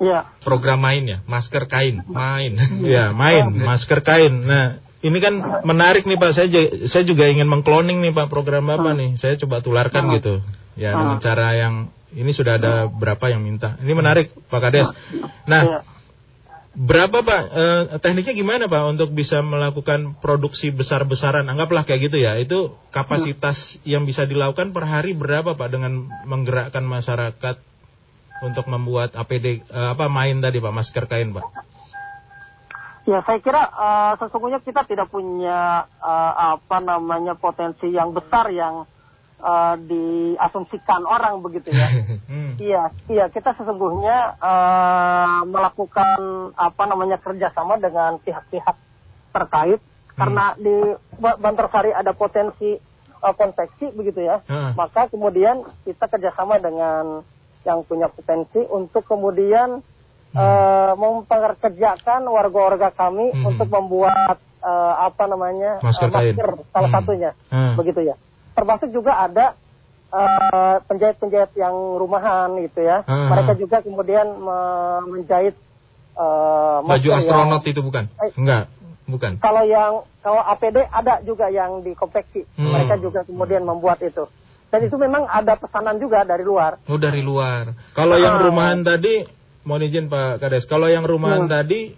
Iya. program main ya, masker kain, main. <laughs> Ya, main masker kain. Nah, ini kan menarik nih Pak. Saya saya juga ingin mengkloning nih Pak program Bapak nih. Saya coba tularkan gitu. Ya, dengan cara yang ini sudah ada berapa yang minta. Ini menarik Pak Kades. Nah, Iya. Berapa Pak eh, tekniknya gimana Pak untuk bisa melakukan produksi besar-besaran? Anggaplah kayak gitu ya. Itu kapasitas yang bisa dilakukan per hari berapa Pak dengan menggerakkan masyarakat untuk membuat APD eh, apa main tadi Pak masker kain Pak? Ya, saya kira eh, sesungguhnya kita tidak punya eh, apa namanya potensi yang besar yang eh, diasumsikan orang begitu ya. <laughs> Hmm. Iya, iya kita sesungguhnya eh, melakukan apa namanya kerjasama dengan pihak-pihak terkait karena di Ba- Bantarsari ada potensi eh, konveksi begitu ya. Heeh. Maka kemudian kita kerjasama dengan yang punya potensi untuk kemudian eh, mempekerjakan warga-warga kami Hmm. untuk membuat eh, apa namanya Masker eh, kain. salah Hmm. satunya Hmm. begitu ya. Termasuk juga ada eh, penjahit-penjahit yang rumahan gitu ya. Hmm. Mereka juga kemudian me- menjahit eh, Baju yang- astronot itu bukan? Enggak. Bukan. kalau yang kalau APD ada juga yang dikonveksi. Hmm. Mereka juga kemudian membuat itu. Dan itu memang ada pesanan juga dari luar. Oh dari luar. Kalau yang Ah. rumahan tadi, mohon izin Pak Kades, kalau yang rumahan Hmm. tadi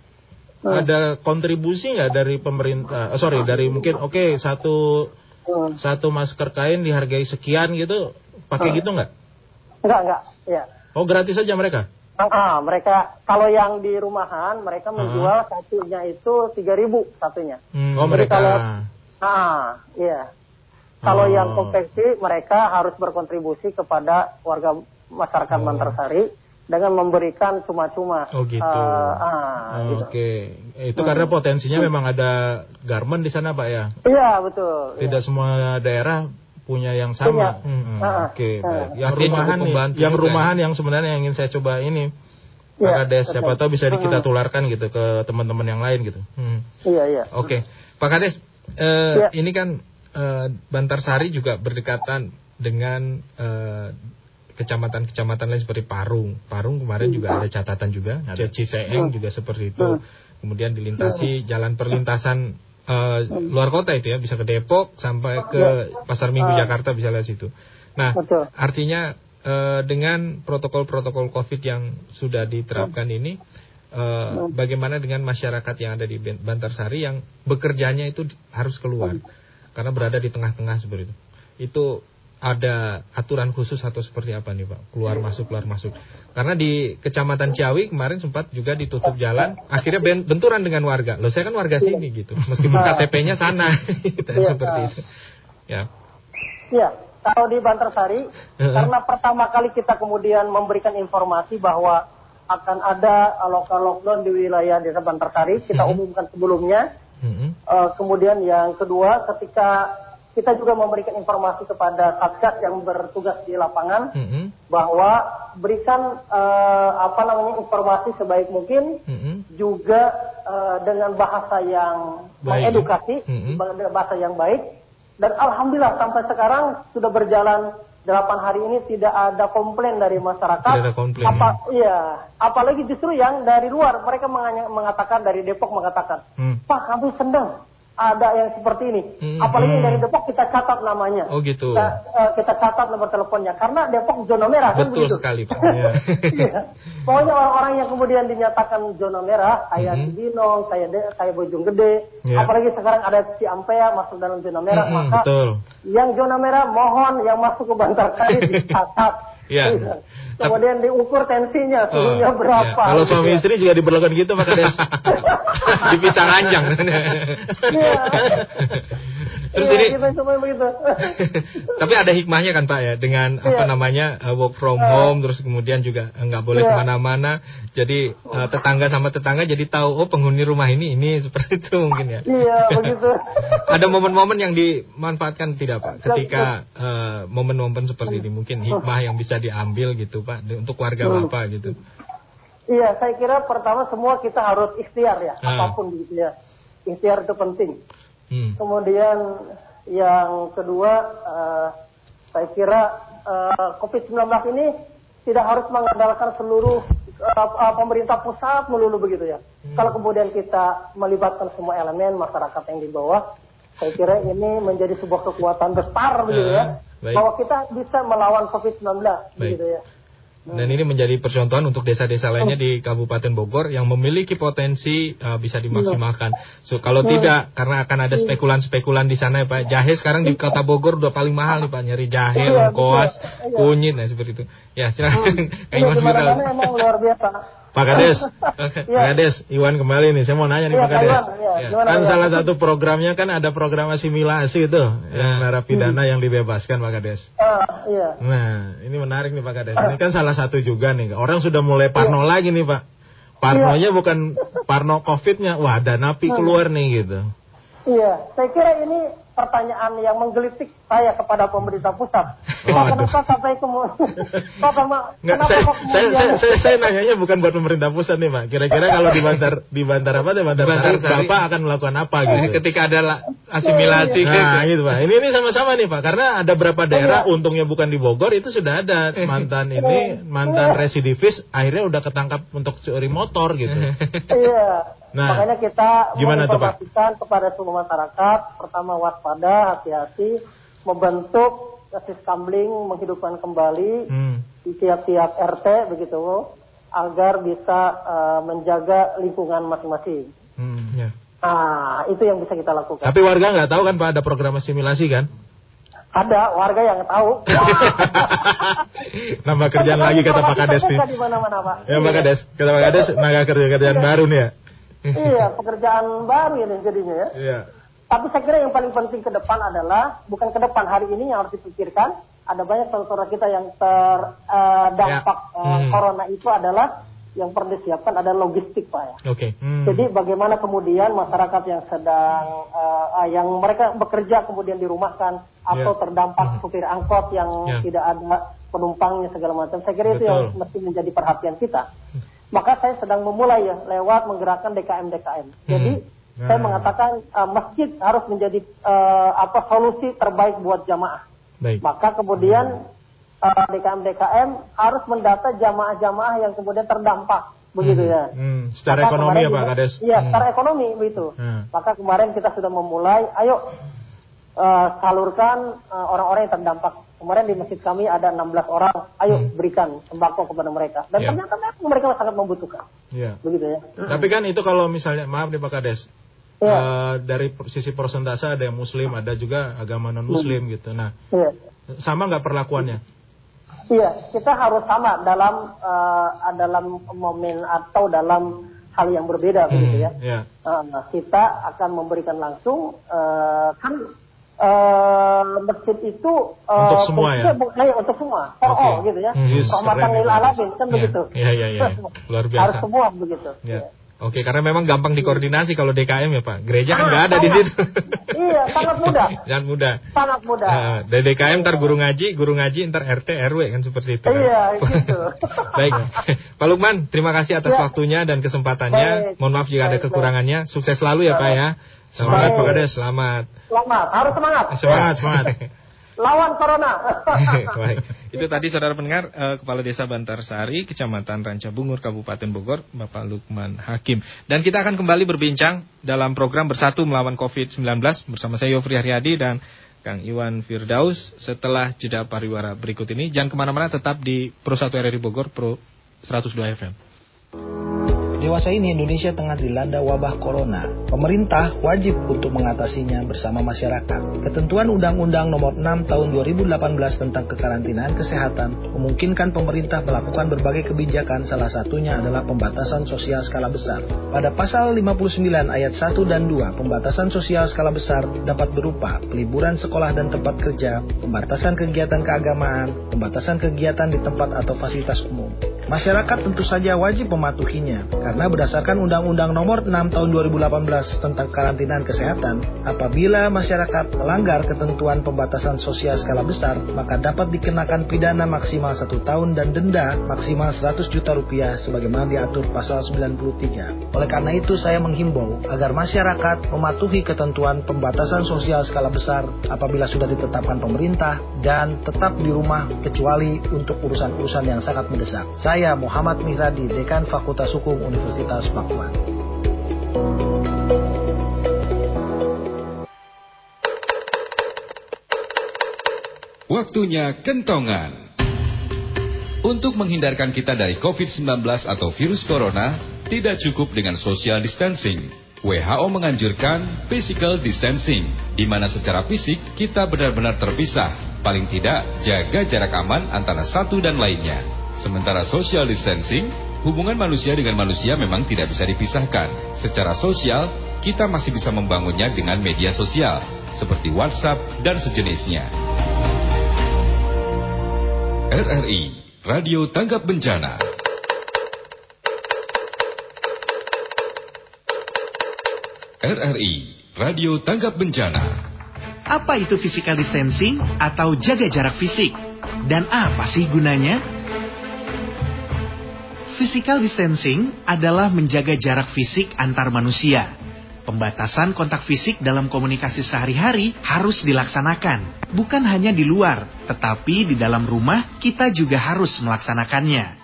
Hmm. ada kontribusi nggak dari pemerintah? eh, sorry, dari mungkin oke satu Hmm. satu masker kain dihargai sekian gitu, pakai Hmm. gitu nggak? Enggak, enggak. Ya. Oh gratis aja mereka? Ah, mereka kalau yang di rumahan mereka Ah. menjual satunya itu 3000 satunya. Hmm. Oh Jadi mereka. kalau- Ah, iya. Kalau Oh. yang konveksi mereka harus berkontribusi kepada warga masyarakat Oh. Bantarsari dengan memberikan cuma-cuma. Oh, gitu. Ah, ah, gitu. Oke, itu karena potensinya memang ada garment di sana Pak ya. Iya, betul. Tidak semua daerah punya yang sama. Punya. Hmm, Ah, Oke, ah. baik. Yang Artinya rumahan nih, yang juga rumahan yang sebenarnya yang ingin saya coba ini. Pak Iya, Kades, siapa betul. tahu bisa di- kita Hmm. tularkan gitu ke teman-teman yang lain gitu. Hmm. Iya, iya. Oke, Pak Kades, eh, Ya. ini kan eh, Bantarsari juga berdekatan dengan eh, kecamatan-kecamatan lain seperti Parung. Parung kemarin juga ada catatan juga, ada. Ciseeng juga seperti itu. Kemudian dilintasi jalan perlintasan eh, luar kota itu ya, bisa ke Depok sampai ke Pasar Minggu Jakarta bisa lewat situ. Nah, artinya eh, dengan protokol-protokol COVID yang sudah diterapkan ini, eh, bagaimana dengan masyarakat yang ada di Bantarsari yang bekerjanya itu harus keluar karena berada di tengah-tengah seperti itu. Itu ada aturan khusus atau seperti apa nih Pak? Keluar masuk keluar masuk. Karena di Kecamatan Ciawi kemarin sempat juga ditutup jalan, akhirnya ben- benturan dengan warga. Loh saya kan warga sini gitu. Meskipun KTP-nya sana <laughs> gitu, Iya. seperti itu. Ya. Iya, kalau di Bantarsari, karena pertama kali kita kemudian memberikan informasi bahwa akan ada lokal lockdown di wilayah desa Bantarsari, kita Mhm. umumkan sebelumnya. Eh, kemudian yang kedua, ketika kita juga memberikan informasi kepada satgas yang bertugas di lapangan Mm-mm. bahwa berikan eh, apa namanya informasi sebaik mungkin Mm-mm. juga eh, dengan bahasa yang Baik. mengedukasi, Mhm. dengan bahasa yang baik. Dan alhamdulillah sampai sekarang sudah berjalan 8 hari ini tidak ada komplain dari masyarakat. Tidak ada komplain, Apa, Iya, apalagi justru yang dari luar mereka mengatakan dari Depok mengatakan, Hmm. Pak kami senang ada yang seperti ini. Hmm. Apalagi yang dari Depok kita catat namanya. Oh gitu. Kita, eh, kita catat nomor teleponnya karena Depok zona merah kan Betul begitu. sekali Pak. <laughs> Iya. Pokoknya orang-orang yang kemudian dinyatakan zona merah, kayak Mhm. Cibinong, kayak De, kayak Bojonggede, Iya. apalagi sekarang ada Ciampea masuk dalam zona merah, Mhm, maka Betul. yang zona merah mohon yang masuk ke Bantarsari <laughs> dicatat. Iya. Kemudian diukur tensinya, suhunya Oh, berapa. iya. Kalau suami ya. istri juga diperlakukan gitu Pak Kades. <laughs> Dipisah ranjang. Iya. <laughs> Terus Iya, ini kita begitu. <laughs> tapi ada hikmahnya kan Pak ya dengan apa Iya. namanya uh, work from home terus kemudian juga uh, nggak boleh Iya. ke mana-mana jadi uh, tetangga sama tetangga jadi tahu oh penghuni rumah ini ini <laughs> seperti itu mungkin ya. Iya, begitu. <laughs> ada momen-momen yang dimanfaatkan tidak Pak ketika uh, momen-momen seperti ini mungkin hikmah yang bisa diambil gitu Pak untuk warga Hmm. Bapak gitu. Iya, saya kira pertama semua kita harus ikhtiar ya, Ah. apa pun gitu ya. Ikhtiar itu penting. Hmm. Kemudian yang kedua, eh, saya kira eh, COVID-19 ini tidak harus mengandalkan seluruh eh, pemerintah pusat melulu begitu ya. Kalau kemudian kita melibatkan semua elemen masyarakat yang di bawah, saya kira ini menjadi sebuah kekuatan besar begitu ya. Baik. Bahwa kita bisa melawan COVID-19 begitu ya. Dan ini menjadi percontohan untuk desa-desa lainnya di Kabupaten Bogor yang memiliki potensi uh, bisa dimaksimalkan. So kalau tidak karena akan ada spekulan-spekulan di sana ya Pak. Jahe sekarang di Kota Bogor udah paling mahal nih Pak nyari jahe, Iya, lengkoas, betul. Iya. kunyit nah seperti itu. Ya, silakan. Iya, di Firdaus. mana-mana emang luar biasa. Pak Kades. Iya. Pak Kades, Iwan kembali nih. Saya mau nanya nih Iya, Pak Kades. Iya. Ya. Gimana, Kan Pak salah satu programnya kan ada program asimilasi itu, yang Ya. narapidana yang dibebaskan Pak Kades. Ah, iya. Nah, ini menarik nih Pak Kades. Ini kan salah satu juga nih. Orang sudah mulai parno lagi nih Pak. Parnonya bukan parno COVID-nya. Wah, ada napi keluar nih gitu. Iya, saya kira ini pertanyaan yang menggelitik saya kepada pemerintah pusat. Oh, kenapa sampai kemudian? <laughs> Kenapa saya, saya, saya, saya, saya nanyanya bukan buat pemerintah pusat nih Pak. Kira-kira kalau di Bantar di Bantar apa di Bantar, Di Bantar Sari, Sari. Bapak akan melakukan apa gitu? Ketika ada la- asimilasi Nah gitu Pak. Ini ini sama-sama nih Pak. Karena ada beberapa daerah Iya. untungnya bukan di Bogor itu sudah ada mantan ini mantan residivis akhirnya udah ketangkap untuk curi motor gitu. Iya. Nah, Makanya kita gimana tuh, Pak? menginformasikan kepada semua masyarakat, pertama waspada, hati-hati, membentuk siskambling, menghidupkan kembali Hmm. di tiap-tiap RT begitu, agar bisa eh, menjaga lingkungan masing-masing. Hmm. Ya. Nah, itu yang bisa kita lakukan. Tapi warga nggak tahu kan Pak ada program asimilasi kan? Ada warga yang tahu. <laughs> Nambah kerjaan lagi kata Pak Kades nih. Di mana-mana, Pak. Ya Pak Kades, kata Pak Kades naga kerja kerjaan baru nih ya. <laughs> Iya, pekerjaan baru ini jadinya ya. Iya. Tapi saya kira yang paling penting ke depan adalah bukan ke depan hari ini yang harus dipikirkan. Ada banyak saudara kita yang terdampak Ya. Hmm. corona itu adalah yang perlu disiapkan adalah logistik pak ya. Oke. Hmm. Jadi bagaimana kemudian masyarakat yang sedang eh, eh, yang mereka bekerja kemudian dirumahkan atau Ya. terdampak supir angkot yang Ya. tidak ada penumpangnya segala macam. Saya kira itu yang Betul. mesti menjadi perhatian kita. Maka saya sedang memulai ya lewat menggerakkan DKM DKM. Jadi Nah. saya mengatakan eh, masjid harus menjadi eh, apa solusi terbaik buat jamaah. Baik. Maka kemudian eh, DKM DKM harus mendata jamaah-jamaah yang kemudian terdampak begitu ya. Hmm. Secara Maka ekonomi ya Pak Kades. Iya, Hmm. secara ekonomi begitu. Hmm. Maka kemarin kita sudah memulai, ayo eh, salurkan eh, orang-orang yang terdampak. Kemarin di masjid kami ada 16 orang, ayo berikan sembako kepada mereka. Dan Ya. ternyata mereka sangat membutuhkan. Iya. Begitu ya. <clears throat> Tapi kan itu kalau misalnya maaf nih Pak Kades. Iya. eh, dari sisi persentase ada yang muslim, ada juga agama non muslim gitu. Nah, Iya. sama nggak perlakuannya? Iya, kita harus sama dalam eh, dalam momen atau dalam hal yang berbeda begitu ya. Iya. Nah, kita akan memberikan langsung eh, kan eh, masjid itu eh, Untuk semua ya? bu- eh, untuk semua, for Oke. all gitu ya. Hmm. Yes, Rahmatan lil alamin kan Ya, begitu. iya, iya, iya. <laughs> Luar biasa. Harus semua begitu. Ya. Oke, karena memang gampang dikoordinasi kalau DKM ya Pak. Gereja kan nggak ada di situ. <laughs> Iya, <laughs> sangat mudah. Sangat mudah. Sangat mudah. Nah, dari DKM ntar guru ngaji, guru ngaji ntar RT RW kan seperti itu. kan? Iya, gitu. Baik, Pak Lukman, terima kasih atas Ya. waktunya dan kesempatannya. Baik. Mohon maaf jika ada Baik, kekurangannya. Sukses selalu ya Pak ya. Semangat Baik. Pak Kades. Selamat. Selamat, harus semangat. Semangat, semangat. <laughs> Lawan corona. <laughs> Baik. <laughs> Itu tadi saudara pendengar eh, Kepala Desa Bantarsari, Kecamatan Ranca Bungur, Kabupaten Bogor, Bapak Lukman Hakim. Dan kita akan kembali berbincang dalam program Bersatu Melawan COVID-19 bersama saya Yofri Haryadi dan Kang Iwan Firdaus setelah jeda pariwara berikut ini. Jangan ke mana-mana, tetap di Pro 1 RRI Bogor, Pro 102 FM. Dewasa ini Indonesia tengah dilanda wabah corona. Pemerintah wajib untuk mengatasinya bersama masyarakat. Ketentuan Undang-Undang Nomor 6 Tahun 2018 tentang kekarantinaan kesehatan memungkinkan pemerintah melakukan berbagai kebijakan salah satunya adalah pembatasan sosial skala besar. Pada pasal 59 ayat 1 dan 2, pembatasan sosial skala besar dapat berupa peliburan sekolah dan tempat kerja, pembatasan kegiatan keagamaan, pembatasan kegiatan di tempat atau fasilitas umum. Masyarakat tentu saja wajib mematuhinya karena berdasarkan Undang-Undang Nomor 6 Tahun 2018 tentang karantinaan kesehatan, apabila masyarakat melanggar ketentuan pembatasan sosial skala besar, maka dapat dikenakan pidana maksimal satu tahun dan denda maksimal 100 juta rupiah sebagaimana diatur pasal 93. Oleh karena itu saya menghimbau agar masyarakat mematuhi ketentuan pembatasan sosial skala besar apabila sudah ditetapkan pemerintah dan tetap di rumah kecuali untuk urusan-urusan yang sangat mendesak. Saya Muhammad Mihradi, Dekan Fakultas Hukum Universitas Pakuan. Waktunya kentongan. Untuk menghindarkan kita dari COVID-19 atau virus corona, tidak cukup dengan social distancing. WHO menganjurkan physical distancing, di mana secara fisik kita benar-benar terpisah. Paling tidak, jaga jarak aman antara satu dan lainnya. Sementara social distancing, hubungan manusia dengan manusia memang tidak bisa dipisahkan. Secara sosial, kita masih bisa membangunnya dengan media sosial, seperti WhatsApp dan sejenisnya. RRI, Radio Tanggap Bencana. RRI, Radio Tanggap Bencana. Apa itu physical distancing atau jaga jarak fisik? Dan apa sih gunanya? Physical distancing adalah menjaga jarak fisik antar manusia. Pembatasan kontak fisik dalam komunikasi sehari-hari harus dilaksanakan. Bukan hanya di luar, tetapi di dalam rumah kita juga harus melaksanakannya.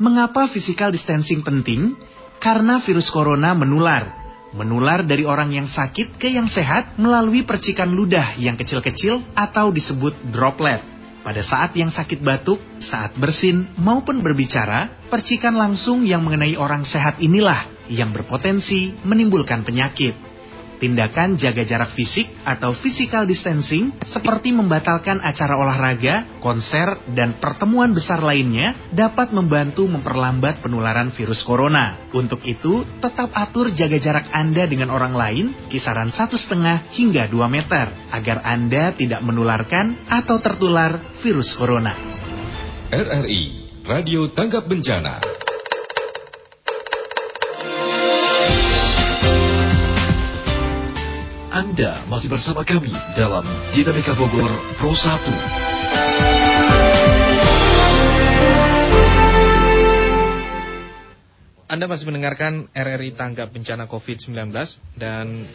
Mengapa physical distancing penting? Karena virus corona menular. Menular dari orang yang sakit ke yang sehat melalui percikan ludah yang kecil-kecil atau disebut droplet. Pada saat yang sakit batuk, saat bersin, maupun berbicara, percikan langsung yang mengenai orang sehat inilah yang berpotensi menimbulkan penyakit. Tindakan jaga jarak fisik atau physical distancing seperti membatalkan acara olahraga, konser, dan pertemuan besar lainnya dapat membantu memperlambat penularan virus corona. Untuk itu, tetap atur jaga jarak Anda dengan orang lain kisaran satu setengah hingga 2 meter agar Anda tidak menularkan atau tertular virus corona. RRI, Radio Tanggap Bencana. Anda masih bersama kami dalam Dinamika Bogor Pro 1. Anda masih mendengarkan RRI Tanggap Bencana COVID-19 dan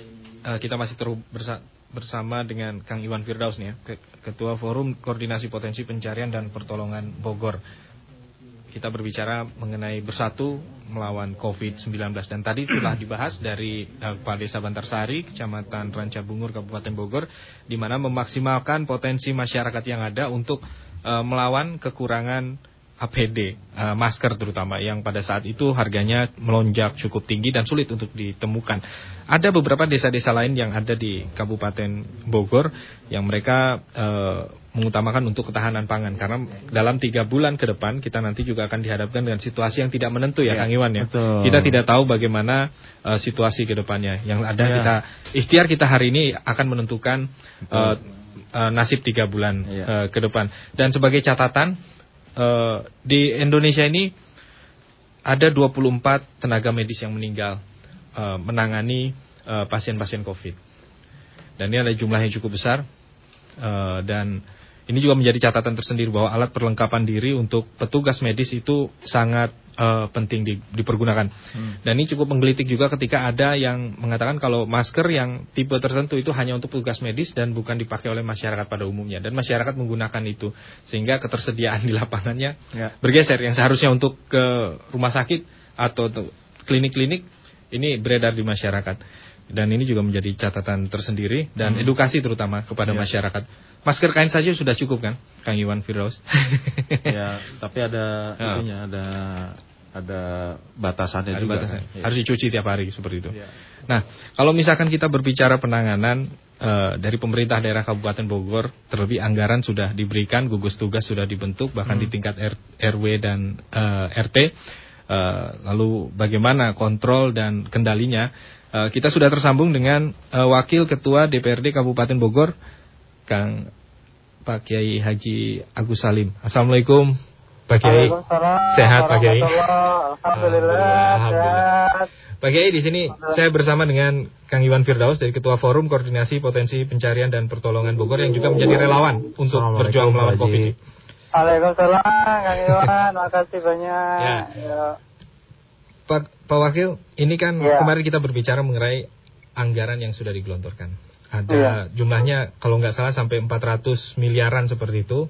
uh, kita masih terus bersa bersama dengan Kang Iwan Firdaus nih ya, Ketua Forum Koordinasi Potensi Pencarian dan Pertolongan Bogor. Kita berbicara mengenai bersatu melawan COVID-19 dan tadi telah <clears throat> dibahas dari uh, Kepala Desa Bantarsari, Kecamatan Rancabungur, Kabupaten Bogor, di mana memaksimalkan potensi masyarakat yang ada untuk uh, melawan kekurangan APD, uh, masker terutama yang pada saat itu harganya melonjak cukup tinggi dan sulit untuk ditemukan. Ada beberapa desa-desa lain yang ada di Kabupaten Bogor yang mereka uh, mengutamakan untuk ketahanan pangan karena dalam tiga bulan ke depan kita nanti juga akan dihadapkan dengan situasi yang tidak menentu ya, ya Kang Iwan ya. Betul. Kita tidak tahu bagaimana uh, situasi ke depannya. Yang ada ya. kita ikhtiar kita hari ini akan menentukan uh, uh, nasib tiga bulan ya. uh, ke depan. Dan sebagai catatan uh, di Indonesia ini ada 24 tenaga medis yang meninggal uh, menangani pasien-pasien uh, COVID. Dan ini ada jumlah yang cukup besar uh, dan ini juga menjadi catatan tersendiri bahwa alat perlengkapan diri untuk petugas medis itu sangat uh, penting di, dipergunakan. Hmm. Dan ini cukup menggelitik juga ketika ada yang mengatakan kalau masker yang tipe tertentu itu hanya untuk petugas medis dan bukan dipakai oleh masyarakat pada umumnya. Dan masyarakat menggunakan itu sehingga ketersediaan di lapangannya ya. bergeser. Yang seharusnya untuk ke rumah sakit atau klinik-klinik ini beredar di masyarakat. Dan ini juga menjadi catatan tersendiri dan hmm. edukasi terutama kepada ya. masyarakat Masker kain saja sudah cukup kan, Kang Iwan Firdaus? <laughs> ya, tapi ada ya. itunya, ada ada batasannya Ada juga. batasan. kan? Harus dicuci tiap hari seperti itu. Iya. Nah, kalau misalkan kita berbicara penanganan eh, dari pemerintah daerah Kabupaten Bogor, terlebih anggaran sudah diberikan, gugus tugas sudah dibentuk, bahkan di tingkat R- RW dan eh, RT. Eh, lalu bagaimana kontrol dan kendalinya? Eh, kita sudah tersambung dengan eh, Wakil Ketua DPRD Kabupaten Bogor, Kang Pak Kiai Haji Agus Salim. Assalamualaikum, Pak Kiai. Sehat, Pak Kiai? Alhamdulillah, Alhamdulillah. sehat. Pak Kiai di sini saya bersama dengan Kang Iwan Firdaus dari Ketua Forum Koordinasi Potensi Pencarian dan Pertolongan Bogor yang juga menjadi relawan untuk berjuang melawan. Covid. Waalaikumsalam, Kang Iwan. <laughs> Makasih banyak. Ya. Ya. Pak, Pak Wakil, ini kan Ya. kemarin kita berbicara mengenai anggaran yang sudah digelontorkan. Ada Iya. jumlahnya kalau nggak salah sampai 400 miliaran seperti itu.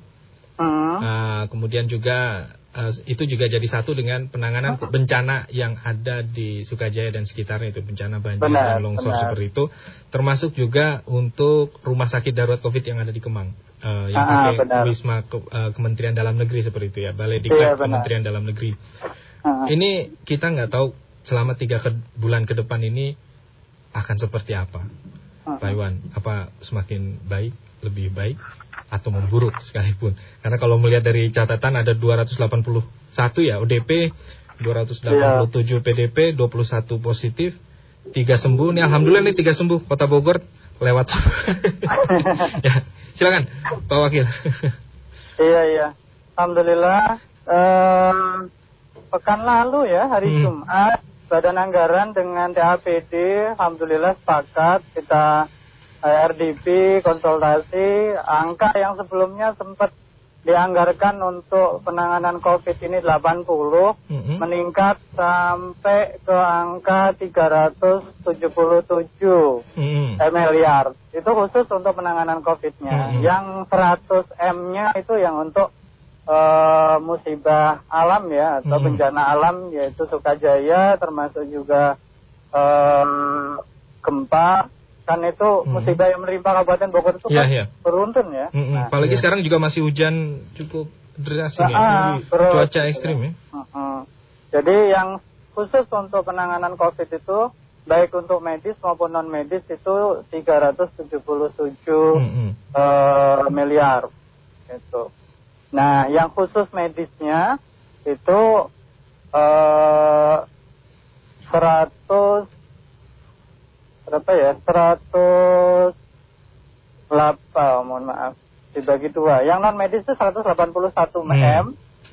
Hmm. Uh, kemudian juga uh, itu juga jadi satu dengan penanganan bencana yang ada di Sukajaya dan sekitarnya itu bencana banjir Benar, dan longsor benar. seperti itu termasuk juga untuk rumah sakit darurat Covid yang ada di Kemang uh, yang Ah, pakai benar. Wisma Ke- uh, Kementerian Dalam Negeri seperti itu ya Balai Iya, Diklat benar. Kementerian Dalam Negeri Ah. ini kita nggak tahu selama tiga ke- bulan ke depan ini akan seperti apa. Pak Iwan apa semakin baik lebih baik atau memburuk sekalipun. Karena kalau melihat dari catatan ada 281 ya ODP, 287 PDP, 21 positif, 3 sembuh. Nih alhamdulillah nih 3 sembuh Kota Bogor lewat. <laughs> ya, silakan Pak Wakil. Iya iya. Alhamdulillah. eh, pekan lalu ya hari Hmm. Jumat Badan Anggaran dengan TAPD Alhamdulillah sepakat kita eh, RDP konsultasi angka yang sebelumnya sempat dianggarkan untuk penanganan COVID ini 80 Mm-mm. meningkat sampai ke angka 377 Mm-mm. eh, miliar. Itu khusus untuk penanganan COVID-nya. Mhm. Yang 100 M-nya itu yang untuk eh, musibah alam ya atau Mhm. bencana alam yaitu Sukajaya termasuk juga eh, gempa kan itu Mhm. musibah yang menimpa Kabupaten Bogor itu Iya, kan iya. beruntun ya. Mm-mm. Nah, Apalagi sekarang juga masih hujan cukup deras ini ya, Ah, terus. cuaca ekstrim ya. Heeh. Jadi yang khusus untuk penanganan COVID itu baik untuk medis maupun non medis itu 377 Mm-mm. eh, miliar gitu. Nah, yang khusus medisnya itu eh 100 berapa ya? 100 mohon maaf dibagi dua. Yang non medis itu 181 Hmm. m,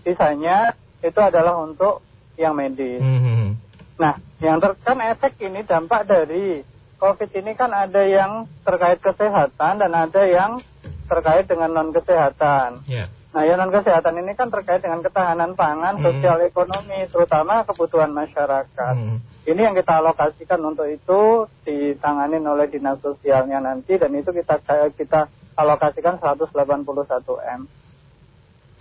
sisanya itu adalah untuk yang medis. Mhm. Nah, yang ter kan efek ini dampak dari COVID ini kan ada yang terkait kesehatan dan ada yang terkait dengan non kesehatan. Ya. Nah, non kesehatan ini kan terkait dengan ketahanan pangan, Hmm. sosial ekonomi, terutama kebutuhan masyarakat. Mhm. Ini yang kita alokasikan untuk itu ditangani oleh dinas sosialnya nanti dan itu kita kita alokasikan 181 m.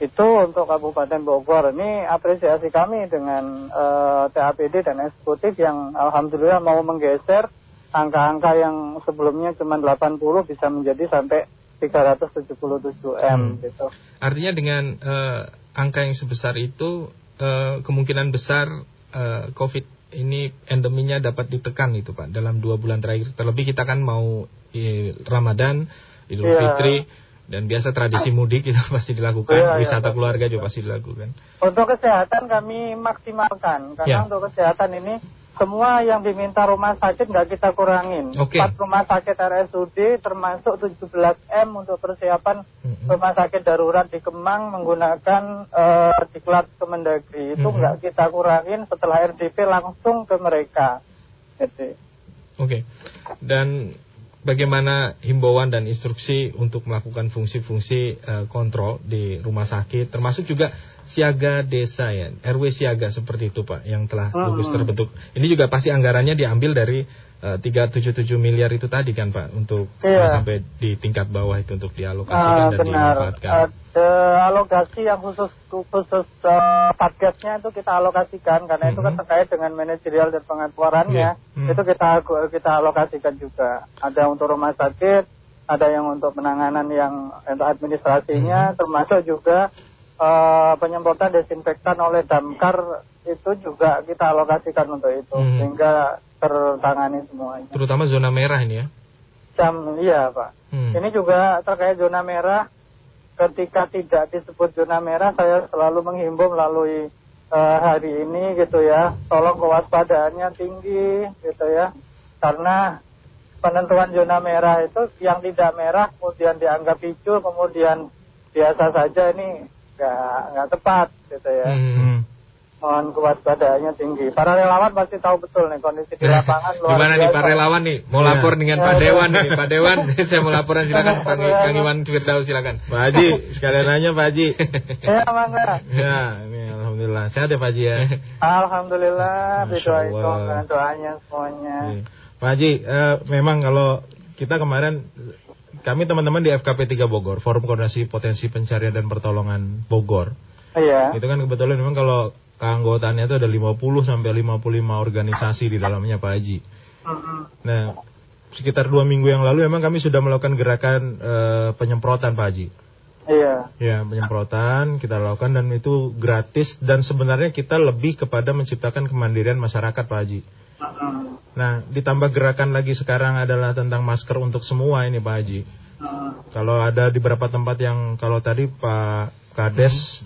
Itu untuk Kabupaten Bogor. Ini apresiasi kami dengan eh, TAPD dan eksekutif yang alhamdulillah mau menggeser angka-angka yang sebelumnya cuma 80 bisa menjadi sampai 377 m Hmm. gitu. Artinya dengan eh, angka yang sebesar itu eh, kemungkinan besar eh, COVID ini endeminya dapat ditekan itu Pak dalam dua bulan terakhir. Terlebih kita kan mau eh, Ramadan, Idul Iya. Fitri dan biasa tradisi mudik itu <laughs> pasti dilakukan, iya, wisata betul. keluarga juga pasti dilakukan. Untuk kesehatan kami maksimalkan karena Ya. untuk kesehatan ini semua yang diminta rumah sakit nggak kita kurangin. Oke. Empat rumah sakit RSUD termasuk 17 m untuk persiapan rumah sakit darurat di Kemang menggunakan eh, diklat Kemendagri itu nggak kita kurangin setelah RDP langsung ke mereka. Gitu. Oke. Dan bagaimana himbauan dan instruksi untuk melakukan fungsi-fungsi eh, kontrol di rumah sakit, termasuk juga siaga desa ya, RW siaga seperti itu Pak, yang telah Hmm. gugus terbentuk. Ini juga pasti anggarannya diambil dari 377 miliar itu tadi kan Pak, untuk Iya. eh, sampai di tingkat bawah itu untuk dialokasikan Ah, dan benar. dimanfaatkan. Ada alokasi yang khusus khusus eh, Satgasnya itu kita alokasikan karena itu kan Mhm. terkait dengan manajerial dan pengeluarannya. Iya. Hmm. Itu kita kita alokasikan juga. Ada untuk rumah sakit, ada yang untuk penanganan yang untuk administrasinya, termasuk juga eh, penyemprotan desinfektan oleh damkar itu juga kita alokasikan untuk itu Hmm. sehingga tertangani semuanya. Terutama zona merah ini ya. Jam iya Pak. Hmm. Ini juga terkait zona merah. Ketika tidak disebut zona merah, saya selalu menghimbau melalui eh, hari ini gitu ya. Tolong kewaspadaannya tinggi gitu ya. Karena penentuan zona merah itu yang tidak merah kemudian dianggap hijau kemudian biasa saja ini nggak nggak tepat gitu ya. Hmm. Mohon kewaspadaannya tinggi. Para relawan pasti tahu betul nih kondisi di lapangan <laughs> luar Gimana nih biasa. Pak Relawan nih? Mau Iya. lapor dengan Ya, Pak ya. Dewan nih. Pak Dewan, <laughs> <laughs> saya mau laporan silakan Pak Kang Iwan Firdaus silakan. Pak Haji, sekalian nanya Pak Haji. Ya, Mangga. ya, ini alhamdulillah. Sehat ya Pak Haji ya. Alhamdulillah, dengan doanya semuanya. Iya. Pak Haji, eh, memang kalau kita kemarin kami teman-teman di FKP 3 Bogor, Forum Koordinasi Potensi Pencarian dan Pertolongan Bogor. Iya. Itu kan kebetulan memang kalau keanggotaannya itu ada 50 sampai 55 organisasi di dalamnya Pak Haji. Nah, sekitar dua minggu yang lalu memang kami sudah melakukan gerakan eh, penyemprotan Pak Haji. Iya. Ya, penyemprotan kita lakukan dan itu gratis dan sebenarnya kita lebih kepada menciptakan kemandirian masyarakat Pak Haji. Nah, ditambah gerakan lagi sekarang adalah tentang masker untuk semua ini Pak Haji. Kalau ada di beberapa tempat yang kalau tadi Pak Kades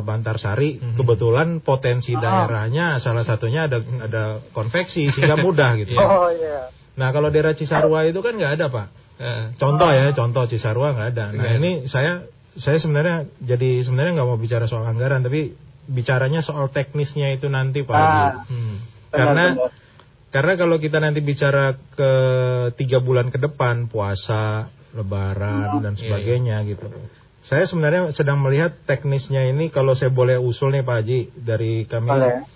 Bantarsari kebetulan potensi daerahnya salah satunya ada ada konveksi sehingga mudah gitu. Oh iya. Nah, kalau daerah Cisarua itu kan nggak ada, Pak. Eh, Contoh ya, contoh Cisarua nggak ada. Nah, ada. ini saya saya sebenarnya jadi sebenarnya nggak mau bicara soal anggaran, tapi bicaranya soal teknisnya itu nanti Pak. Ah, Hmm. Karena benar. karena kalau kita nanti bicara ke tiga bulan ke depan puasa, Lebaran dan sebagainya gitu. Saya sebenarnya sedang melihat teknisnya ini kalau saya boleh usul nih Pak Haji dari kami Boleh.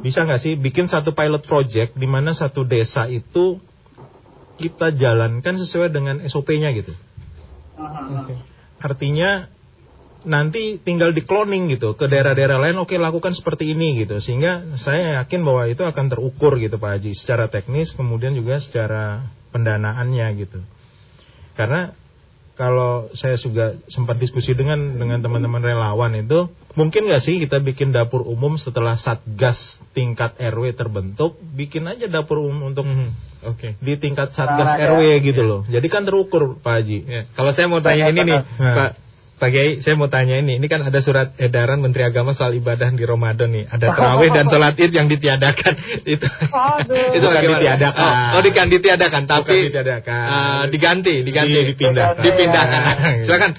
bisa nggak sih bikin satu pilot project di mana satu desa itu kita jalankan sesuai dengan SOP-nya gitu. Artinya nanti tinggal di cloning gitu ke daerah-daerah lain oke lakukan seperti ini gitu sehingga saya yakin bahwa itu akan terukur gitu Pak Haji secara teknis kemudian juga secara pendanaannya gitu karena kalau saya juga sempat diskusi dengan dengan teman-teman relawan itu mungkin nggak sih kita bikin dapur umum setelah satgas tingkat RW terbentuk bikin aja dapur umum untuk mhm. Oke. di tingkat satgas Nah, ya. RW gitu loh jadi kan terukur Pak Haji Ya, kalau saya mau tanya ini nih, Nah. Pak Pak Kiai, saya mau tanya ini. Ini kan ada surat edaran Menteri Agama soal ibadah di Ramadan nih. Ada terawih dan sholat id yang ditiadakan. <laughs> itu Aduh. itu Bukan bagaimana? ditiadakan. Oh, oh dikan ditiadakan, tapi ditiadakan. eh, diganti, diganti, Di- dipindahkan. dipindahkan. <laughs> Ya. Silakan,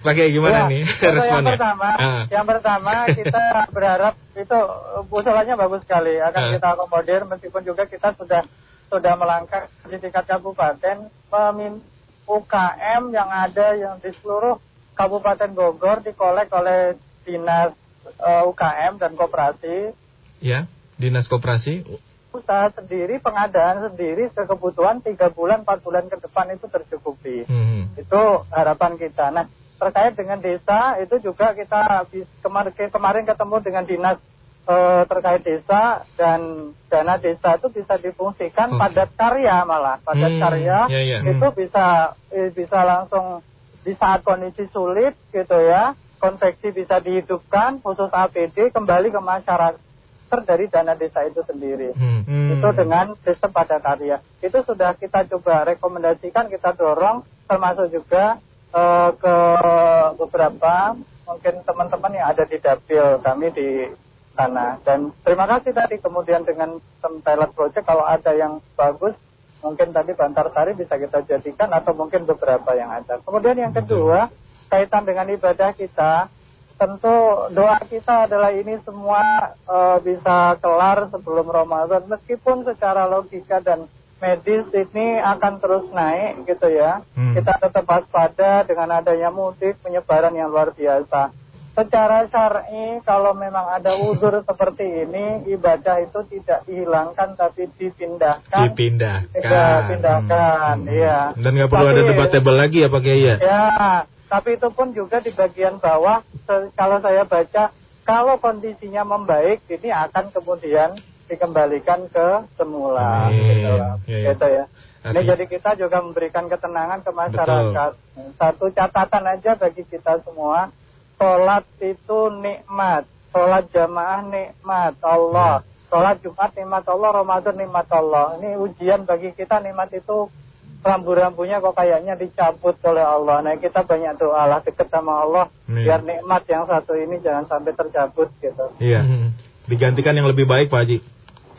Pak Kiai gimana Ya, nih untuk <laughs> Yang responnya? pertama, Ah. yang pertama kita berharap itu usulannya bagus sekali akan Ah. kita akomodir meskipun juga kita sudah sudah melangkah di tingkat kabupaten memin UKM yang ada yang di seluruh Kabupaten Bogor dikolek oleh dinas uh, UKM dan koperasi Ya, dinas koperasi. usaha sendiri pengadaan sendiri kebutuhan tiga bulan empat bulan ke depan itu tercukupi. Hmm. Itu harapan kita. Nah, terkait dengan desa itu juga kita bis- kemarin kemarin ketemu dengan dinas eh, terkait desa dan dana desa itu bisa difungsikan Oke. padat karya malah padat Hmm, karya ya, ya. itu bisa eh, bisa langsung di saat kondisi sulit gitu ya konveksi bisa dihidupkan khusus APD kembali ke masyarakat dari dana desa itu sendiri Hmm. Hmm. itu dengan sistem padat karya. Itu sudah kita coba rekomendasikan, kita dorong, termasuk juga eh, ke beberapa mungkin teman-teman yang ada di dapil kami di sana. Dan terima kasih tadi kemudian dengan tem- pilot project kalau ada yang bagus mungkin tadi Bantarsari bisa kita jadikan atau mungkin beberapa yang ada. Kemudian yang kedua kaitan dengan ibadah kita tentu doa kita adalah ini semua eh, bisa kelar sebelum Ramadan meskipun secara logika dan medis ini akan terus naik gitu ya. Hmm. Kita tetap waspada dengan adanya mudik penyebaran yang luar biasa. Secara syar'i kalau memang ada uzur seperti ini ibadah itu tidak dihilangkan tapi dipindahkan. Dipindahkan. Ya, pindahkan, Hmm. iya. Dan nggak perlu Tapi- ada debatable lagi ya Pak Kiai ya? Ya, tapi itu pun juga di bagian bawah, kalau saya baca, kalau kondisinya membaik, ini akan kemudian dikembalikan ke semula. Amin. Gitu, Ya, ya. Gitu ya. Ini Artinya- jadi kita juga memberikan ketenangan ke masyarakat. Satu catatan aja bagi kita semua, sholat itu nikmat, sholat jamaah nikmat Allah, sholat Jumat nikmat Allah, Ramadan nikmat Allah. Ini ujian bagi kita nikmat itu rambu-rambunya kok kayaknya dicabut oleh Allah. Nah kita banyak doa lah deket sama Allah biar nikmat yang satu ini jangan sampai tercabut gitu. Iya. Digantikan yang lebih baik Pak Haji.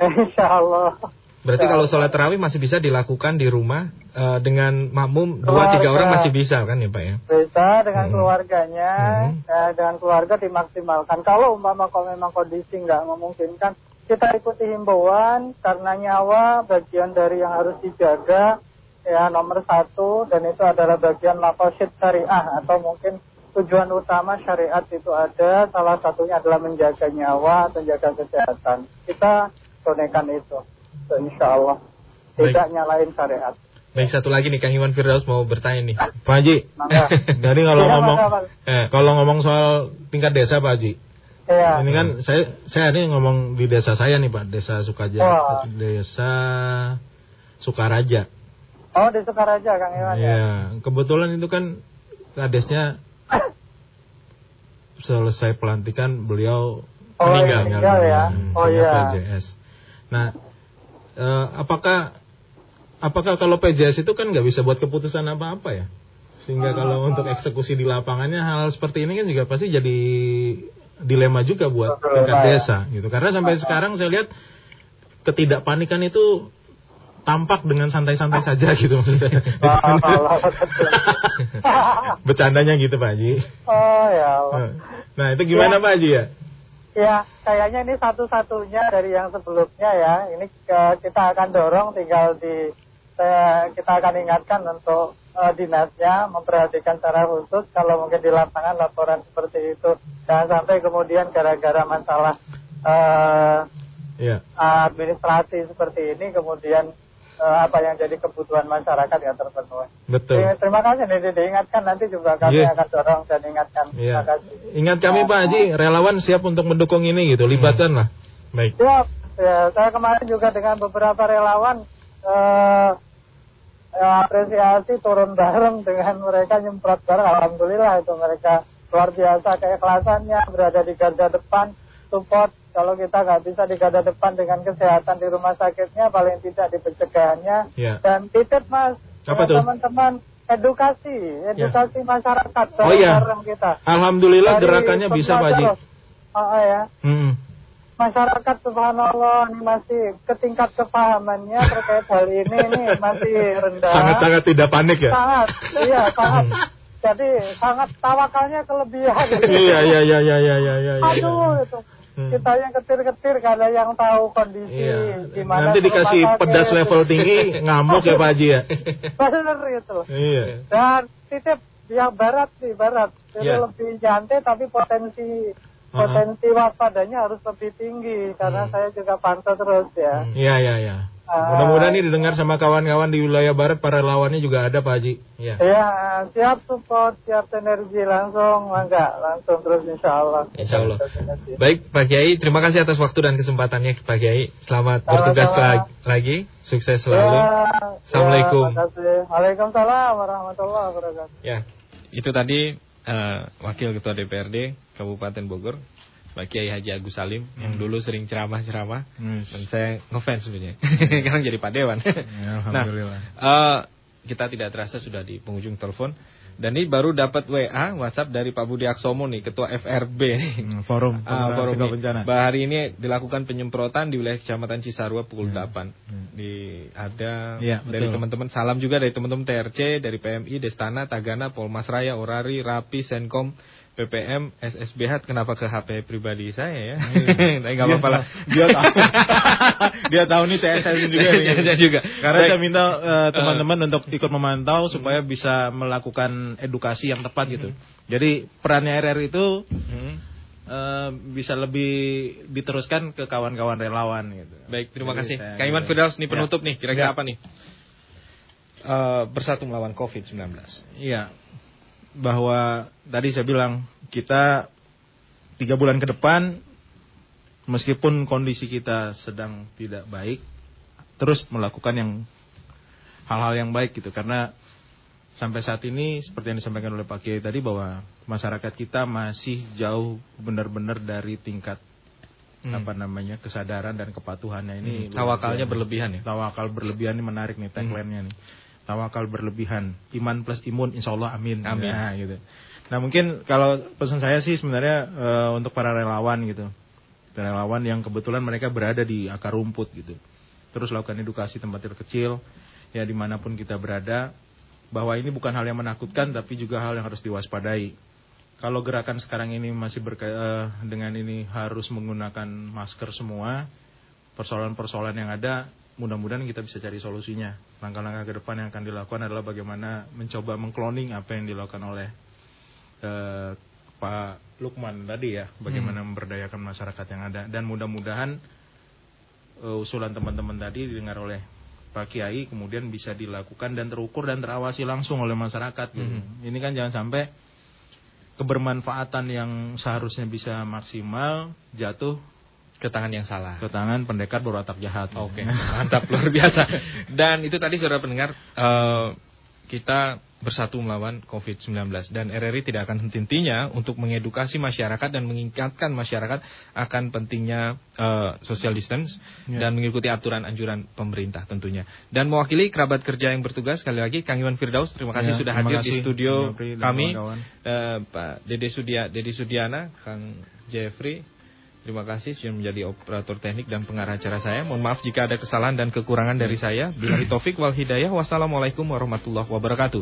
<laughs> Insya Allah. Berarti kalau sholat tarawih masih bisa dilakukan di rumah eh, dengan makmum dua tiga orang masih bisa kan ya Pak ya? Bisa dengan Hmm. keluarganya, eh, dengan keluarga dimaksimalkan. Kalau umpama kalau memang kondisi nggak memungkinkan, kita ikuti himbauan karena nyawa bagian dari yang harus dijaga ya nomor satu dan itu adalah bagian makosid syariah atau mungkin tujuan utama syariat itu ada salah satunya adalah menjaga nyawa atau menjaga kesehatan. Kita tunaikan itu, So, insya Allah tidak nyalain syariat. Baik satu lagi nih Kang Iwan Firdaus mau bertanya nih. Pak Haji. <laughs> Jadi kalau Iya, ngomong. Eh, kalau ngomong soal tingkat desa Pak Haji. Iya. Ini kan saya saya ini ngomong di desa saya nih Pak, desa Sukaja, Wah. desa Sukaraja. Oh di Sukaraja Kang Iwan ya. Iya, kebetulan itu kan kadesnya selesai pelantikan beliau Oh, meninggal, meninggal ya. Hmm, Oh, iya. PJS. Nah, eh, apakah apakah kalau PJS itu kan nggak bisa buat keputusan apa-apa ya? Sehingga kalau untuk eksekusi di lapangannya hal seperti ini kan juga pasti jadi dilema juga buat tingkat ya. desa gitu. Karena sampai sekarang saya lihat ketidakpanikan itu tampak dengan santai-santai saja gitu maksudnya. <laughs> Bercandanya gitu Pak Haji. Oh ya Allah. Nah itu gimana Pak Haji ya? Ya, kayaknya ini satu-satunya dari yang sebelumnya ya. Ini ke- kita akan dorong tinggal di eh, kita akan ingatkan untuk eh, dinasnya memperhatikan secara khusus kalau mungkin di lapangan laporan seperti itu. Jangan sampai kemudian gara-gara masalah eh, Iya. administrasi seperti ini kemudian eh, apa yang jadi kebutuhan masyarakat ya terpenuhi. Betul. Eh, Terima kasih nih Didi. Ingatkan nanti juga kami Iya. akan dorong dan ingatkan. Iya. Terima kasih. Ingat kami Pak Haji, relawan siap untuk mendukung ini gitu, libatkan lah. Baik. Siap. Ya, saya kemarin juga dengan beberapa relawan eh, eh, apresiasi turun bareng dengan mereka nyemprot bareng. Alhamdulillah itu mereka luar biasa keikhlasannya berada di garda depan support. Kalau kita nggak bisa di garda depan dengan kesehatan di rumah sakitnya, paling tidak di pencegahannya. Iya. Dan titip mas, teman-teman edukasi, edukasi masyarakat Oh, iya. kita. Alhamdulillah Dari gerakannya bisa Pak Haji. Oh, oh, ya Hmm. masyarakat subhanallah ini masih ketingkat kepahamannya terkait hal ini ini masih rendah. Sangat-sangat tidak panik ya. Sangat, iya sangat. Jadi sangat tawakalnya kelebihan. Iya iya iya iya iya iya iya. iya. Aduh itu. Hmm. Kita yang ketir-ketir ada yang tahu kondisi Iya. gimana Nanti dikasih sakit. pedas level tinggi ngamuk ya Pak Haji ya. <laughs> Bener itu. Iya. Dan titip yang barat nih barat. Jadi Iya. lebih nyantai tapi potensi. Potensi waspadanya harus lebih tinggi karena saya juga pantau terus ya. Iya iya iya. Ah. Mudah-mudahan ini didengar sama kawan-kawan di wilayah barat para relawannya juga ada Pak Haji. Iya. Ya, siap support, siap energi langsung, enggak langsung terus insya Allah. Insya Allah. Baik Pak Kiai, terima kasih atas waktu dan kesempatannya Pak Kiai. Selamat bertugas Sama-sama. la- lagi, sukses selalu. Ya, Assalamualaikum. Ya. Waalaikumsalam warahmatullahi wabarakatuh. Ya, itu tadi eh, Wakil Ketua DPRD Kabupaten Bogor, Pak Kiai Haji Agus Salim, yang dulu sering ceramah-ceramah, dan saya ngefans sebenarnya. <laughs> Sekarang jadi Pak Dewan. alhamdulillah. Nah, eh, kita tidak terasa sudah di penghujung telepon. Dan ini baru dapat WA, WhatsApp dari Pak Budi Aksomo nih, Ketua FRB nih. Forum <laughs> Ah, Pemenangan forum Risiko ini. Bencana. Bah, hari ini dilakukan penyemprotan di wilayah Kecamatan Cisarua pukul 8. Di ada Hmm. Iya, dari teman-teman salam juga dari teman-teman TRC, dari PMI, Destana, Tagana, Polmas Raya, Orari, Rapi, Senkom, PPM, SSBH kenapa ke HP pribadi saya ya? Tapi nggak apa-apa lah. Dia tahu. Dia tahu nih TSS juga. TSS juga. Karena saya minta eh, teman-teman untuk ikut memantau supaya bisa melakukan edukasi yang tepat gitu. Jadi perannya RR itu Hmm. eh, bisa lebih diteruskan ke kawan-kawan relawan gitu. Baik, terima kasih. saya Kang Iman gitu. Firdaus nih Ya. penutup nih, kira-kira Ya. apa nih? Eh, bersatu melawan COVID-19. Iya. Bahwa tadi saya bilang kita tiga bulan ke depan meskipun kondisi kita sedang tidak baik terus melakukan yang hal-hal yang baik gitu karena sampai saat ini seperti yang disampaikan oleh Pak Kiai tadi bahwa masyarakat kita masih jauh benar-benar dari tingkat Hmm. apa namanya kesadaran dan kepatuhannya ini Hmm, tawakalnya berlebihan ya? Tawakal berlebihan ini menarik nih tagline-nya nih. Tawakal berlebihan, iman plus imun, insya Allah amin. Amin. Nah, gitu. Nah mungkin kalau pesan saya sih sebenarnya eh, untuk para relawan gitu, relawan yang kebetulan mereka berada di akar rumput gitu, terus lakukan edukasi tempat terkecil, ya di mana pun kita berada, bahwa ini bukan hal yang menakutkan tapi juga hal yang harus diwaspadai. Kalau gerakan sekarang ini masih berka eh, dengan ini harus menggunakan masker semua, persoalan-persoalan yang ada, mudah-mudahan kita bisa cari solusinya. Langkah-langkah ke depan yang akan dilakukan adalah bagaimana mencoba mengkloning apa yang dilakukan oleh eh, Pak Lukman tadi ya, bagaimana memberdayakan masyarakat yang ada dan mudah-mudahan eh, usulan teman-teman tadi didengar oleh Pak Kiai kemudian bisa dilakukan dan terukur dan terawasi langsung oleh masyarakat. gitu. Mhm. Ini kan jangan sampai kebermanfaatan yang seharusnya bisa maksimal jatuh ke tangan yang salah. ke tangan pendekar berotak jahat. Oke, mantap luar biasa. Dan itu tadi saudara pendengar eh, kita bersatu melawan COVID-19 dan RRI tidak akan henti-hentinya untuk mengedukasi masyarakat dan mengingatkan masyarakat akan pentingnya eh, social distance Ya. dan mengikuti aturan anjuran pemerintah tentunya. Dan mewakili kerabat kerja yang bertugas sekali lagi Kang Iwan Firdaus terima kasih Ya, sudah terima hadir di kasih, studio Yopri dan kami. Eh, Pak Dede Sudia, Dede Sudiana, Kang Jeffrey Terima kasih sudah menjadi operator teknik dan pengarah acara saya. Mohon maaf jika ada kesalahan dan kekurangan dari saya. Bila taufik wal hidayah. Wassalamualaikum warahmatullahi wabarakatuh.